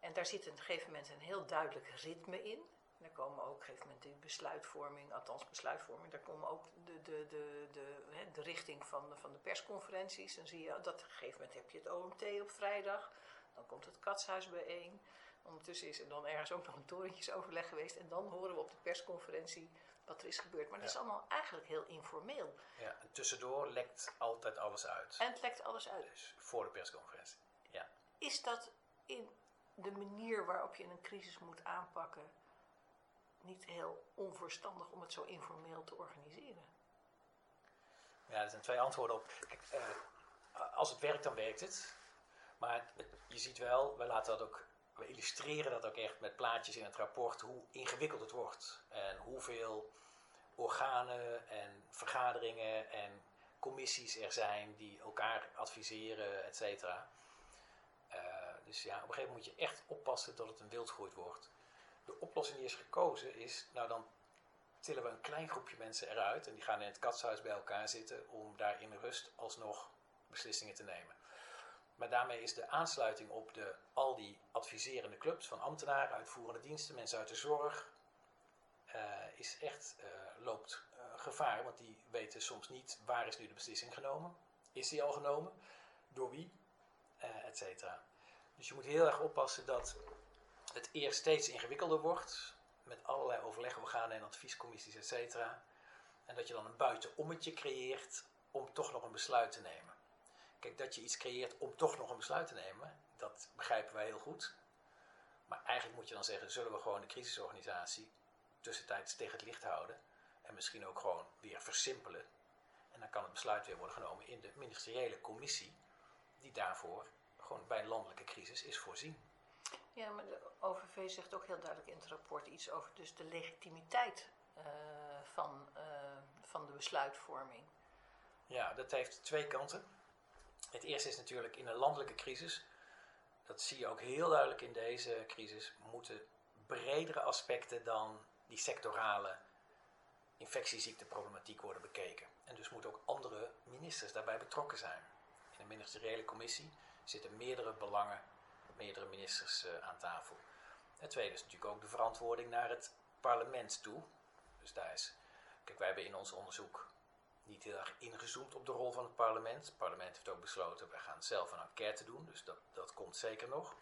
En daar zit op een gegeven moment een heel duidelijk ritme in. En daar komen ook op een gegeven moment de besluitvorming, althans besluitvorming, daar komen ook de, de, de, de, de richting van, van de persconferenties. Dan zie je dat op een gegeven moment heb je het OMT op vrijdag, dan komt het katshuis bijeen. Ondertussen is er dan ergens ook nog een torentjesoverleg geweest. En dan horen we op de persconferentie wat er is gebeurd. Maar dat is allemaal eigenlijk heel informeel. Ja, en tussendoor lekt altijd alles uit. En het lekt alles uit. Dus voor de persconferentie, ja. Is dat in de manier waarop je een crisis moet aanpakken niet heel onverstandig om het zo informeel te organiseren? Ja, er zijn twee antwoorden op. Kijk, uh, als het werkt, dan werkt het. Maar je ziet wel, we laten dat ook we illustreren dat ook echt met plaatjes in het rapport, hoe ingewikkeld het wordt. En hoeveel organen en vergaderingen en commissies er zijn die elkaar adviseren, et cetera. Uh, dus ja, op een gegeven moment moet je echt oppassen dat het een wildgroeit wordt. De oplossing die is gekozen is, nou dan tillen we een klein groepje mensen eruit en die gaan in het katshuis bij elkaar zitten om daar in rust alsnog beslissingen te nemen. Maar daarmee is de aansluiting op de, al die adviserende clubs van ambtenaren, uitvoerende diensten, mensen uit de zorg, uh, is echt, uh, loopt uh, gevaar. Want die weten soms niet waar is nu de beslissing genomen. Is die al genomen? Door wie? et cetera. Dus je moet heel erg oppassen dat het eerst steeds ingewikkelder wordt. Met allerlei overlegorganen en adviescommissies, et cetera. En dat je dan een buitenommetje creëert om toch nog een besluit te nemen. Kijk, dat je iets creëert om toch nog een besluit te nemen, dat begrijpen wij heel goed. Maar eigenlijk moet je dan zeggen, zullen we gewoon de crisisorganisatie tussentijds tegen het licht houden. En misschien ook gewoon weer versimpelen. En dan kan het besluit weer worden genomen in de ministeriële commissie, die daarvoor gewoon bij een landelijke crisis is voorzien. Ja, maar de OVV zegt ook heel duidelijk in het rapport iets over dus de legitimiteit uh, van, uh, van de besluitvorming. Ja, dat heeft twee kanten. Het eerste is natuurlijk in een landelijke crisis, dat zie je ook heel duidelijk in deze crisis, moeten bredere aspecten dan die sectorale infectieziekteproblematiek worden bekeken. En dus moeten ook andere ministers daarbij betrokken zijn. In de ministeriële commissie zitten meerdere belangen, meerdere ministers uh, aan tafel. Het tweede is natuurlijk ook de verantwoording naar het parlement toe. Dus daar is, kijk, wij hebben in ons onderzoek niet heel erg ingezoomd op de rol van het parlement. Het parlement heeft ook besloten, wij gaan zelf een enquête doen, dus dat, dat komt zeker nog.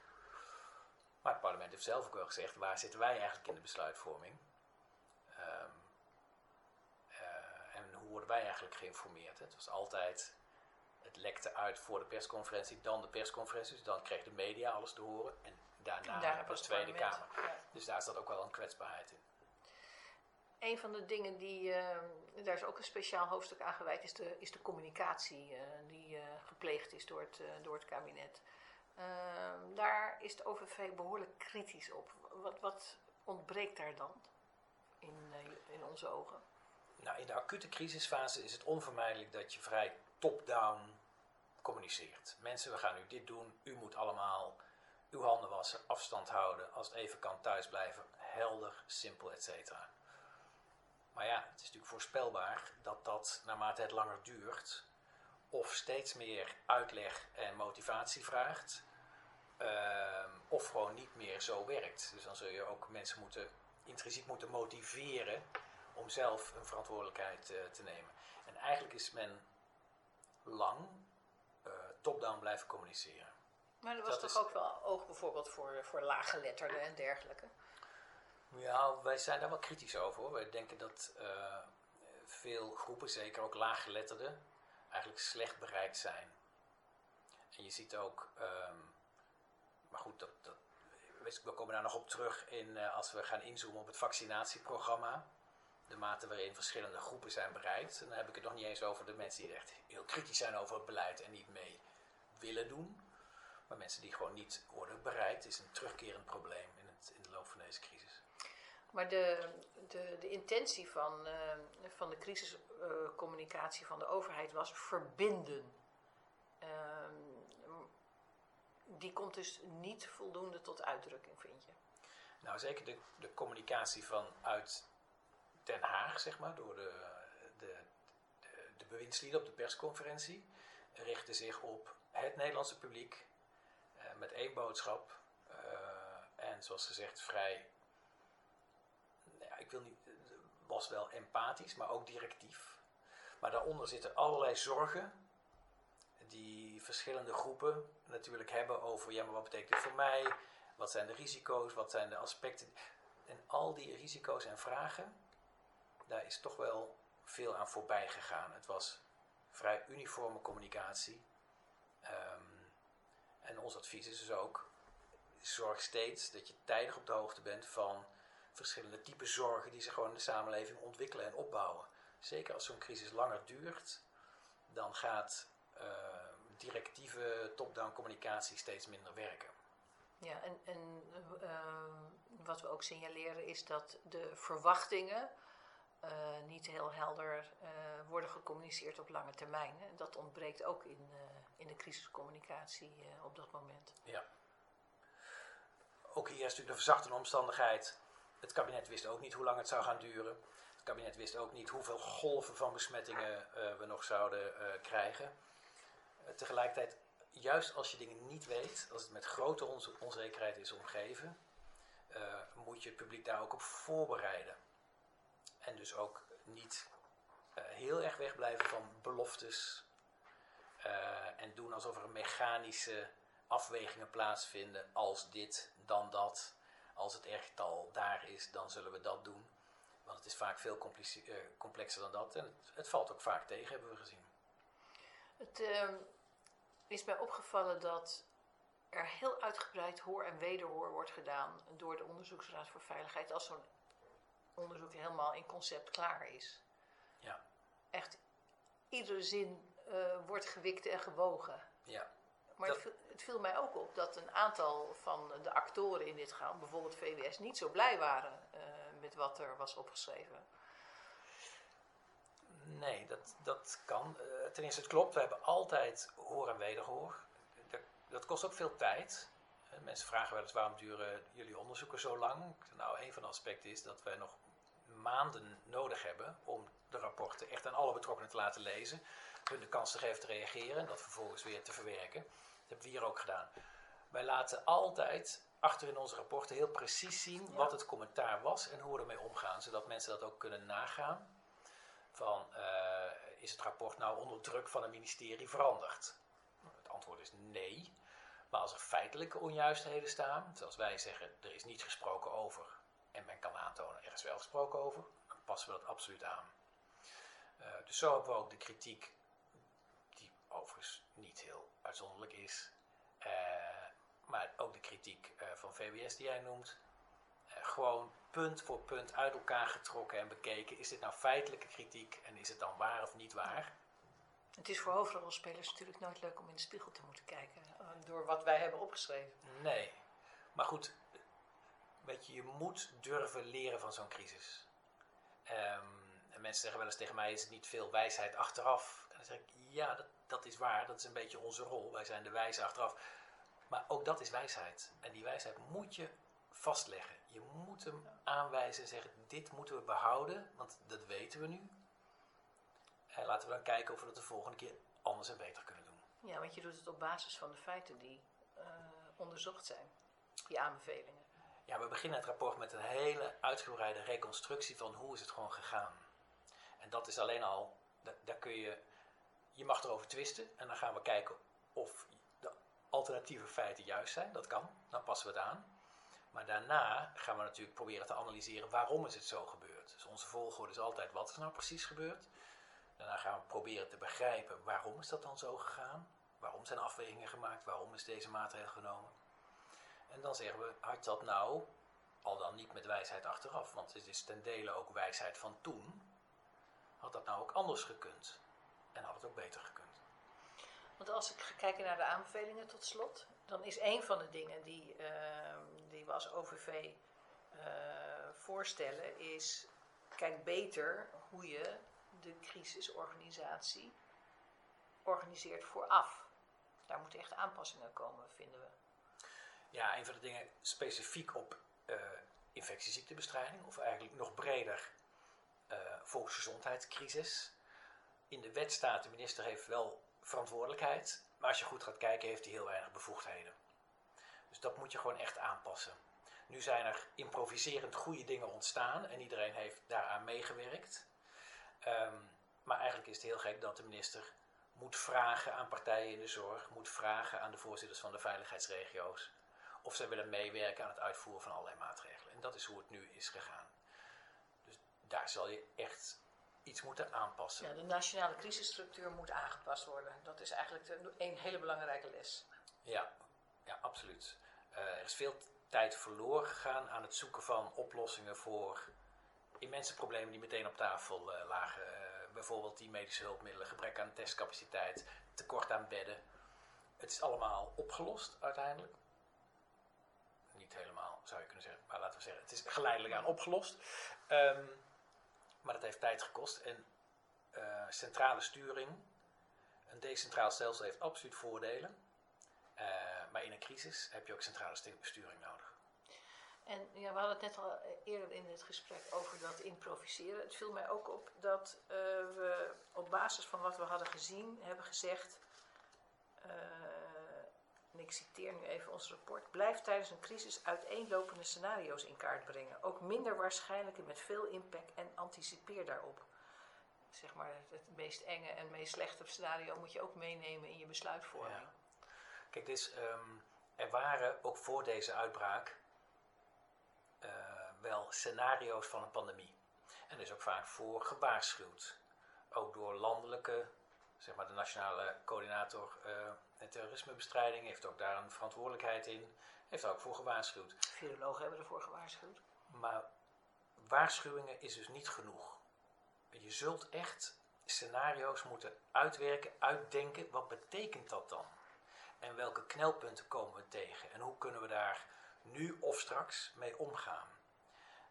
Maar het parlement heeft zelf ook wel gezegd, waar zitten wij eigenlijk in de besluitvorming? Um, uh, en hoe worden wij eigenlijk geïnformeerd? Het was altijd, het lekte uit voor de persconferentie, dan de persconferentie, dus dan kreeg de media alles te horen. En daarna Daar was de Tweede Kamer. Dus daar zat ook wel een kwetsbaarheid in. Een van de dingen die, uh, daar is ook een speciaal hoofdstuk aan gewijd, is de, is de communicatie uh, die uh, gepleegd is door het, door het kabinet. Ehm, daar is de OVV behoorlijk kritisch op. Wat, wat ontbreekt daar dan in, in onze ogen? Nou, in de acute crisisfase is het onvermijdelijk dat je vrij top-down communiceert. Mensen, we gaan nu dit doen, u moet allemaal uw handen wassen, afstand houden, als het even kan thuis blijven, helder, simpel, etc. Maar ja, het is natuurlijk voorspelbaar dat dat naarmate het langer duurt, of steeds meer uitleg en motivatie vraagt, uh, of gewoon niet meer zo werkt. Dus dan zul je ook mensen moeten, intrinsiek moeten motiveren om zelf een verantwoordelijkheid uh, te nemen. En eigenlijk is men lang uh, top-down blijven communiceren. Maar er was dat toch ook wel oog bijvoorbeeld voor, voor laaggeletterden en dergelijke? Ja, wij zijn daar wel kritisch over. Hoor. Denken dat uh, veel groepen, zeker ook laaggeletterden, eigenlijk slecht bereikt zijn. En je ziet ook, um, maar goed, dat, dat, we komen daar nog op terug in, uh, als we gaan inzoomen op het vaccinatieprogramma. De mate waarin verschillende groepen zijn bereikt. En dan heb ik het nog niet eens over de mensen die echt heel kritisch zijn over het beleid en niet mee willen doen. Maar mensen die gewoon niet worden bereikt, is een terugkerend probleem in, het, in de loop van deze crisis. Maar de, de, de intentie van, uh, van de crisiscommunicatie van de overheid was verbinden. Uh, die komt dus niet voldoende tot uitdrukking, vind je? Nou, zeker de, de communicatie vanuit Den Haag, zeg maar, door de, de, de, de bewindslieden op de persconferentie, richtte zich op het Nederlandse publiek met één boodschap. en zoals gezegd, vrij niet, was wel empathisch, maar ook directief. Maar daaronder zitten allerlei zorgen die verschillende groepen natuurlijk hebben over, ja, maar wat betekent dit voor mij? Wat zijn de risico's? Wat zijn de aspecten? En al die risico's en vragen, daar is toch wel veel aan voorbij gegaan. Het was vrij uniforme communicatie. Um, en ons advies is dus ook, zorg steeds dat je tijdig op de hoogte bent van verschillende typen zorgen die zich gewoon in de samenleving ontwikkelen en opbouwen. Zeker als zo'n crisis langer duurt, dan gaat uh, directieve top-down communicatie steeds minder werken. Ja, en, en uh, wat we ook signaleren is dat de verwachtingen uh, niet heel helder worden gecommuniceerd op lange termijn. En dat ontbreekt ook in, in de crisiscommunicatie op dat moment. Ja. Ook hier is natuurlijk de verzachtende omstandigheid het kabinet wist ook niet hoe lang het zou gaan duren. Het kabinet wist ook niet hoeveel golven van besmettingen uh, we nog zouden uh, krijgen. Uh, tegelijkertijd, juist als je dingen niet weet, als het met grote on onzekerheid is omgeven, moet je het publiek daar ook op voorbereiden. En dus ook niet heel erg wegblijven van beloftes en doen alsof er mechanische afwegingen plaatsvinden als dit, dan dat als het echt al daar is, dan zullen we dat doen. Want het is vaak veel uh, complexer dan dat. En het, het, valt ook vaak tegen, hebben we gezien. Het uh, is mij opgevallen dat er heel uitgebreid hoor en wederhoor wordt gedaan door de Onderzoeksraad voor Veiligheid als zo'n onderzoek helemaal in concept klaar is. Ja. Echt, iedere zin uh, wordt gewikt en gewogen. Ja. Maar dat... het, viel mij ook op dat een aantal van de actoren in dit gaan, bijvoorbeeld VWS, niet zo blij waren uh, met wat er was opgeschreven. Nee, dat, dat kan. Uh, ten eerste, het klopt. We hebben altijd hoor en wederhoor. Dat, dat kost ook veel tijd. Mensen vragen wel eens waarom duren jullie onderzoeken zo lang? Nou, een van de aspecten is dat wij nog maanden nodig hebben om de rapporten echt aan alle betrokkenen te laten lezen, hun de kans te geven te reageren en dat vervolgens weer te verwerken. Hebben we hier ook gedaan. Wij laten altijd achter in onze rapporten heel precies zien wat het commentaar was en hoe we ermee omgaan, zodat mensen dat ook kunnen nagaan. Van, uh, is het rapport nou onder druk van een ministerie veranderd? Het antwoord is nee. Maar als er feitelijke onjuistheden staan, zoals wij zeggen, er is niet gesproken over, en men kan aantonen, er is wel gesproken over, dan passen we dat absoluut aan. Uh, dus zo hebben we ook de kritiek, die overigens niet heel uitzonderlijk is, uh, maar ook de kritiek uh, van VWS die jij noemt, gewoon punt voor punt uit elkaar getrokken en bekeken. Is dit nou feitelijke kritiek en is het dan waar of niet waar? Het is voor hoofdrolspelers natuurlijk nooit leuk om in de spiegel te moeten kijken door wat wij hebben opgeschreven. Nee, maar goed, weet je, je moet durven leren van zo'n crisis. Um, en mensen zeggen wel eens tegen mij, is het niet veel wijsheid achteraf? En dan zeg ik, ja, dat, dat is waar, dat is een beetje onze rol. Wij zijn de wijze achteraf. Maar ook dat is wijsheid. En die wijsheid moet je vastleggen. Je moet hem aanwijzen en zeggen, dit moeten we behouden, want dat weten we nu. En laten we dan kijken of we dat de volgende keer anders en beter kunnen doen. Ja, want je doet het op basis van de feiten die uh, onderzocht zijn, die aanbevelingen. Ja, we beginnen het rapport met een hele uitgebreide reconstructie van hoe is het gewoon gegaan. En dat is alleen al, daar kun je, je mag erover twisten en dan gaan we kijken of de alternatieve feiten juist zijn. Dat kan, dan passen we het aan. Maar daarna gaan we natuurlijk proberen te analyseren waarom is het zo gebeurd. Dus onze volgorde is altijd wat is nou precies gebeurd. Daarna gaan we proberen te begrijpen waarom is dat dan zo gegaan. Waarom zijn afwegingen gemaakt, waarom is deze maatregel genomen. En dan zeggen we, had dat nou, al dan niet met wijsheid achteraf, want het is ten dele ook wijsheid van toen, had dat nou ook anders gekund. En had het ook beter gekund. Want als ik ga kijken naar de aanbevelingen tot slot, dan is een van de dingen die, uh, die we als OVV uh, voorstellen, is kijk beter hoe je de crisisorganisatie organiseert vooraf. Daar moeten echt aanpassingen komen, vinden we. Ja, een van de dingen specifiek op uh, infectieziektebestrijding, of eigenlijk nog breder uh, volksgezondheidscrisis. In de wet staat, de minister heeft wel verantwoordelijkheid, maar als je goed gaat kijken, heeft hij heel weinig bevoegdheden. Dus dat moet je gewoon echt aanpassen. Nu zijn er improviserend goede dingen ontstaan en iedereen heeft daaraan meegewerkt. Um, maar eigenlijk is het heel gek dat de minister moet vragen aan partijen in de zorg, moet vragen aan de voorzitters van de veiligheidsregio's of zij willen meewerken aan het uitvoeren van allerlei maatregelen. En dat is hoe het nu is gegaan. Dus daar zal je echt iets moeten aanpassen. Ja, de nationale crisisstructuur moet aangepast worden. Dat is eigenlijk de, een hele belangrijke les. Ja, ja absoluut. Uh, er is veel tijd verloren gegaan aan het zoeken van oplossingen voor immense problemen die meteen op tafel uh, lagen. Uh, bijvoorbeeld die medische hulpmiddelen, gebrek aan testcapaciteit, tekort aan bedden. Het is allemaal opgelost uiteindelijk. Niet helemaal, zou je kunnen zeggen. Maar laten we zeggen, het is geleidelijk aan opgelost. Um, maar dat heeft tijd gekost. En uh, centrale sturing, een decentraal stelsel heeft absoluut voordelen. Uh, maar in een crisis heb je ook centrale sturing nodig. En ja, we hadden het net al eerder in het gesprek over dat improviseren. Het viel mij ook op dat we op basis van wat we hadden gezien hebben gezegd. en ik citeer nu even ons rapport. Blijf tijdens een crisis uiteenlopende scenario's in kaart brengen. Ook minder waarschijnlijke met veel impact en anticipeer daarop. Zeg maar het meest enge en meest slechte scenario moet je ook meenemen in je besluitvorming. Ja. Kijk, dus um, er waren ook voor deze uitbraak uh, wel scenario's van een pandemie. En er is ook vaak voor gewaarschuwd. Ook door landelijke, zeg maar de nationale coördinator uh, terrorismebestrijding heeft ook daar een verantwoordelijkheid in. Heeft ook voor gewaarschuwd. Virologen hebben ervoor gewaarschuwd. Maar waarschuwingen is dus niet genoeg. Je zult echt scenario's moeten uitwerken, uitdenken. Wat betekent dat dan? En welke knelpunten komen we tegen? En hoe kunnen we daar nu of straks mee omgaan?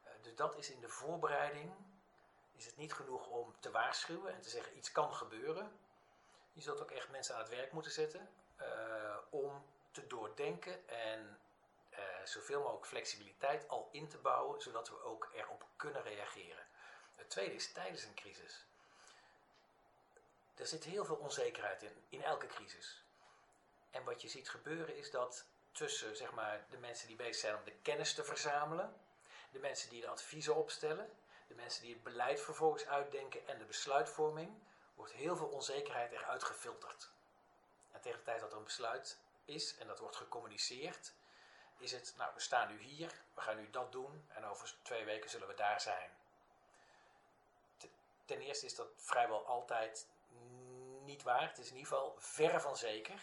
Uh, dus dat is in de voorbereiding. Is het niet genoeg om te waarschuwen en te zeggen iets kan gebeuren. Je zult ook echt mensen aan het werk moeten zetten uh, om te doordenken en uh, zoveel mogelijk flexibiliteit al in te bouwen, zodat we ook erop kunnen reageren. Het tweede is tijdens een crisis. Er zit heel veel onzekerheid in, in elke crisis. En wat je ziet gebeuren is dat tussen zeg maar, de mensen die bezig zijn om de kennis te verzamelen, de mensen die de adviezen opstellen, de mensen die het beleid vervolgens uitdenken en de besluitvorming, wordt heel veel onzekerheid eruit gefilterd. En tegen de tijd dat er een besluit is en dat wordt gecommuniceerd, is het, nou we staan nu hier, we gaan nu dat doen en over twee weken zullen we daar zijn. Ten eerste is dat vrijwel altijd niet waar. Het is in ieder geval verre van zeker.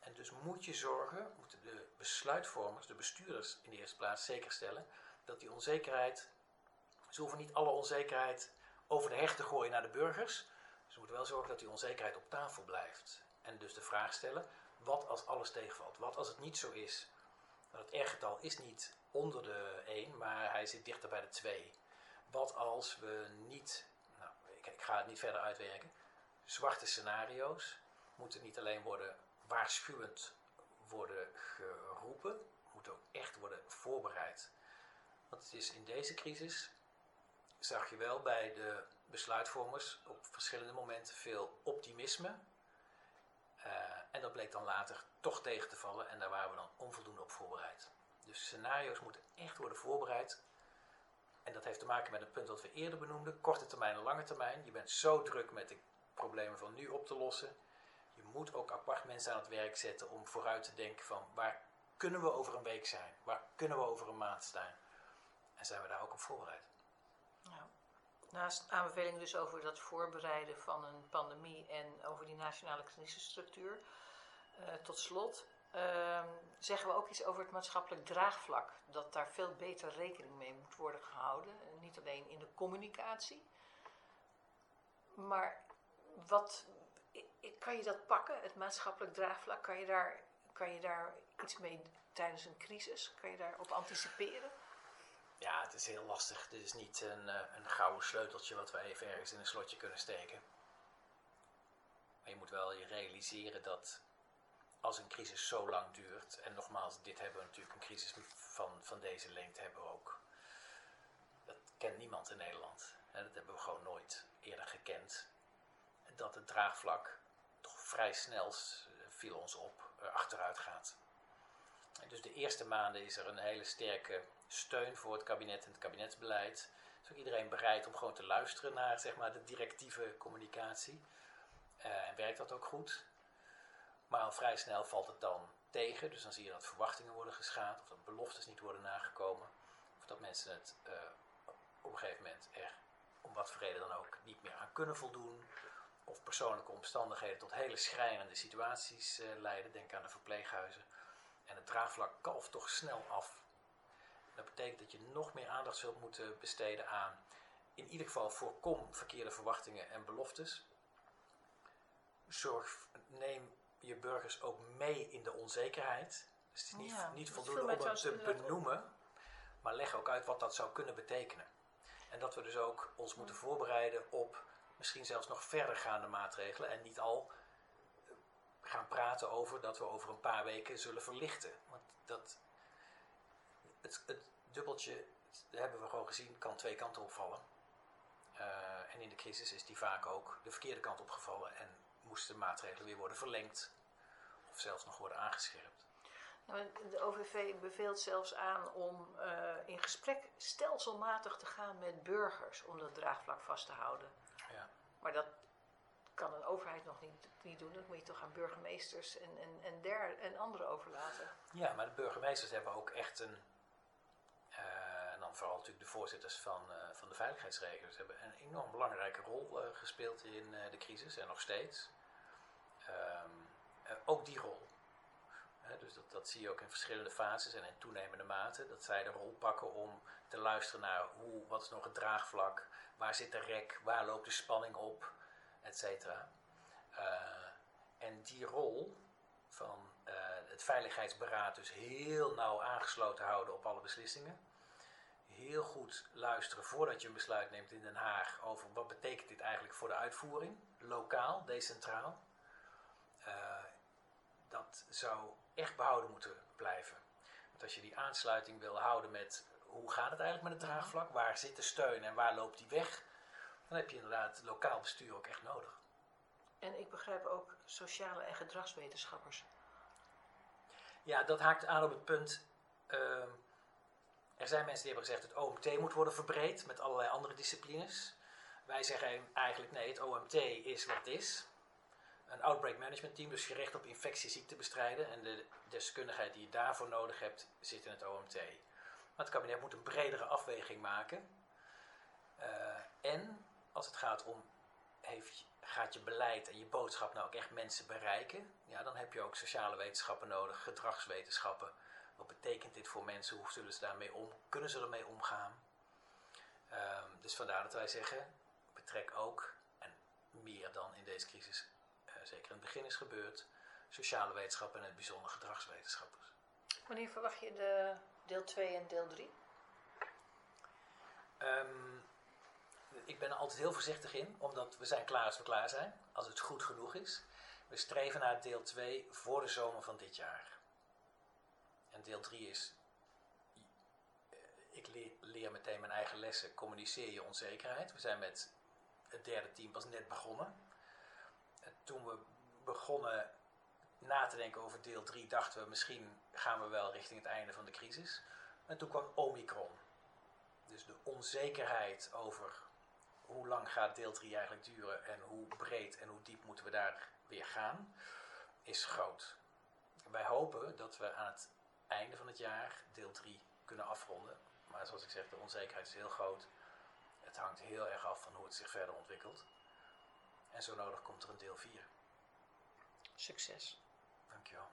En dus moet je zorgen, moeten de besluitvormers, de bestuurders in de eerste plaats zeker stellen, dat die onzekerheid, ze hoeven niet alle onzekerheid over de heg te gooien naar de burgers. Ze moeten wel zorgen dat die onzekerheid op tafel blijft. En dus de vraag stellen, wat als alles tegenvalt? Wat als het niet zo is? Nou, het R-getal is niet onder de 1, maar hij zit dichter bij de 2. Wat als we niet, nou, ik, ik ga het niet verder uitwerken, zwarte scenario's moeten niet alleen worden waarschuwend worden geroepen, moeten ook echt worden voorbereid. Want het is in deze crisis, zag je wel bij de besluitvormers op verschillende momenten veel optimisme. En dat bleek dan later toch tegen te vallen en daar waren we dan onvoldoende op voorbereid. Dus scenario's moeten echt worden voorbereid. En dat heeft te maken met het punt dat we eerder benoemden, korte termijn en lange termijn. Je bent zo druk met de problemen van nu op te lossen. Je moet ook apart mensen aan het werk zetten om vooruit te denken van waar kunnen we over een week zijn? Waar kunnen we over een maand zijn? En zijn we daar ook op voorbereid? Naast aanbevelingen dus over dat voorbereiden van een pandemie en over die nationale crisisstructuur. Uh, tot slot uh, zeggen we ook iets over het maatschappelijk draagvlak. Dat daar veel beter rekening mee moet worden gehouden. Niet alleen in de communicatie, maar wat, kan je dat pakken, het maatschappelijk draagvlak? Kan je daar, kan je daar iets mee tijdens een crisis? Kan je daarop anticiperen? Ja, het is heel lastig. Dit is niet een, eh, een gouden sleuteltje wat we even ergens in een slotje kunnen steken. Maar je moet wel je realiseren dat als een crisis zo lang duurt, en nogmaals, dit hebben we natuurlijk, een crisis van, van deze lengte hebben we ook. Dat kent niemand in Nederland. Dat hebben we gewoon nooit eerder gekend dat het draagvlak toch vrij snel, viel ons op, achteruit gaat. Dus de eerste maanden is er een hele sterke steun voor het kabinet en het kabinetsbeleid. Is ook iedereen bereid om gewoon te luisteren naar zeg maar, de directieve communicatie. Uh, en werkt dat ook goed. Maar al vrij snel valt het dan tegen. Dus dan zie je dat verwachtingen worden geschaad. Of dat beloftes niet worden nagekomen. Of dat mensen het uh, op een gegeven moment er om wat voor reden dan ook niet meer aan kunnen voldoen of persoonlijke omstandigheden tot hele schrijnende situaties uh, leiden. Denk aan de verpleeghuizen. En het draagvlak kalft toch snel af. Dat betekent dat je nog meer aandacht zult moeten besteden aan, in ieder geval voorkom verkeerde verwachtingen en beloftes. Zorg, neem je burgers ook mee in de onzekerheid. Dus het is niet, ja, niet voldoende om het te benoemen, maar leg ook uit wat dat zou kunnen betekenen. En dat we dus ook ons moeten voorbereiden op misschien zelfs nog verdergaande maatregelen en niet al gaan praten over dat we over een paar weken zullen verlichten. Want dat, het, het dubbeltje, dat hebben we gewoon gezien, kan twee kanten opvallen. Uh, en in de crisis is die vaak ook de verkeerde kant opgevallen en moesten maatregelen weer worden verlengd of zelfs nog worden aangescherpt. Nou, de OVV beveelt zelfs aan om uh, in gesprek stelselmatig te gaan met burgers om dat draagvlak vast te houden. Maar dat kan een overheid nog niet, niet doen. Dat moet je toch aan burgemeesters en, en, en, der, en anderen overlaten. Ja, maar de burgemeesters hebben ook echt een. Uh, en dan vooral natuurlijk de voorzitters van, uh, van de veiligheidsregels hebben een enorm belangrijke rol uh, gespeeld in de crisis en nog steeds. Um, ook die rol. dus dat, dat zie je ook in verschillende fases en in toenemende mate. Dat zij de rol pakken om te luisteren naar hoe, wat is nog het draagvlak, waar zit de rek, waar loopt de spanning op, et cetera. Uh, en die rol van uh, het veiligheidsberaad dus heel nauw aangesloten houden op alle beslissingen. Heel goed luisteren voordat je een besluit neemt in Den Haag over wat betekent dit eigenlijk voor de uitvoering, lokaal, decentraal. Uh, dat zou echt behouden moeten blijven. Want als je die aansluiting wil houden met hoe gaat het eigenlijk met het draagvlak, waar zit de steun en waar loopt die weg, dan heb je inderdaad lokaal bestuur ook echt nodig. En ik begrijp ook sociale en gedragswetenschappers. Ja, dat haakt aan op het punt. ehm, er zijn mensen die hebben gezegd het OMT moet worden verbreed met allerlei andere disciplines. Wij zeggen eigenlijk nee, het OMT is wat het is. Een outbreak management team, dus gericht op infectieziekten bestrijden. En de deskundigheid die je daarvoor nodig hebt, zit in het OMT. Maar het kabinet moet een bredere afweging maken. Eh, en als het gaat om, heeft, gaat je beleid en je boodschap nou ook echt mensen bereiken? Ja, dan heb je ook sociale wetenschappen nodig, gedragswetenschappen. Wat betekent dit voor mensen? Hoe zullen ze daarmee om? Kunnen ze ermee omgaan? Ehm, dus vandaar dat wij zeggen, betrek ook, en meer dan in deze crisis, eh, zeker in het begin is gebeurd, sociale wetenschappen en het bijzonder gedragswetenschappers. Wanneer verwacht je de deel 2 en deel 3? Ehm, ik ben er altijd heel voorzichtig in, omdat we zijn klaar als we klaar zijn, als het goed genoeg is. We streven naar deel 2 voor de zomer van dit jaar. En deel 3 is, eh, ik leer, meteen mijn eigen lessen, communiceer je onzekerheid. We zijn met het derde team pas net begonnen. En toen we begonnen na te denken over deel 3, dachten we misschien gaan we wel richting het einde van de crisis. En toen kwam Omicron. Dus de onzekerheid over hoe lang gaat deel 3 eigenlijk duren en hoe breed en hoe diep moeten we daar weer gaan, is groot. Wij hopen dat we aan het einde van het jaar deel 3 kunnen afronden. Maar zoals ik zeg, de onzekerheid is heel groot. Het hangt heel erg af van hoe het zich verder ontwikkelt. En zo nodig komt er een deel 4. Succes. Dankjewel.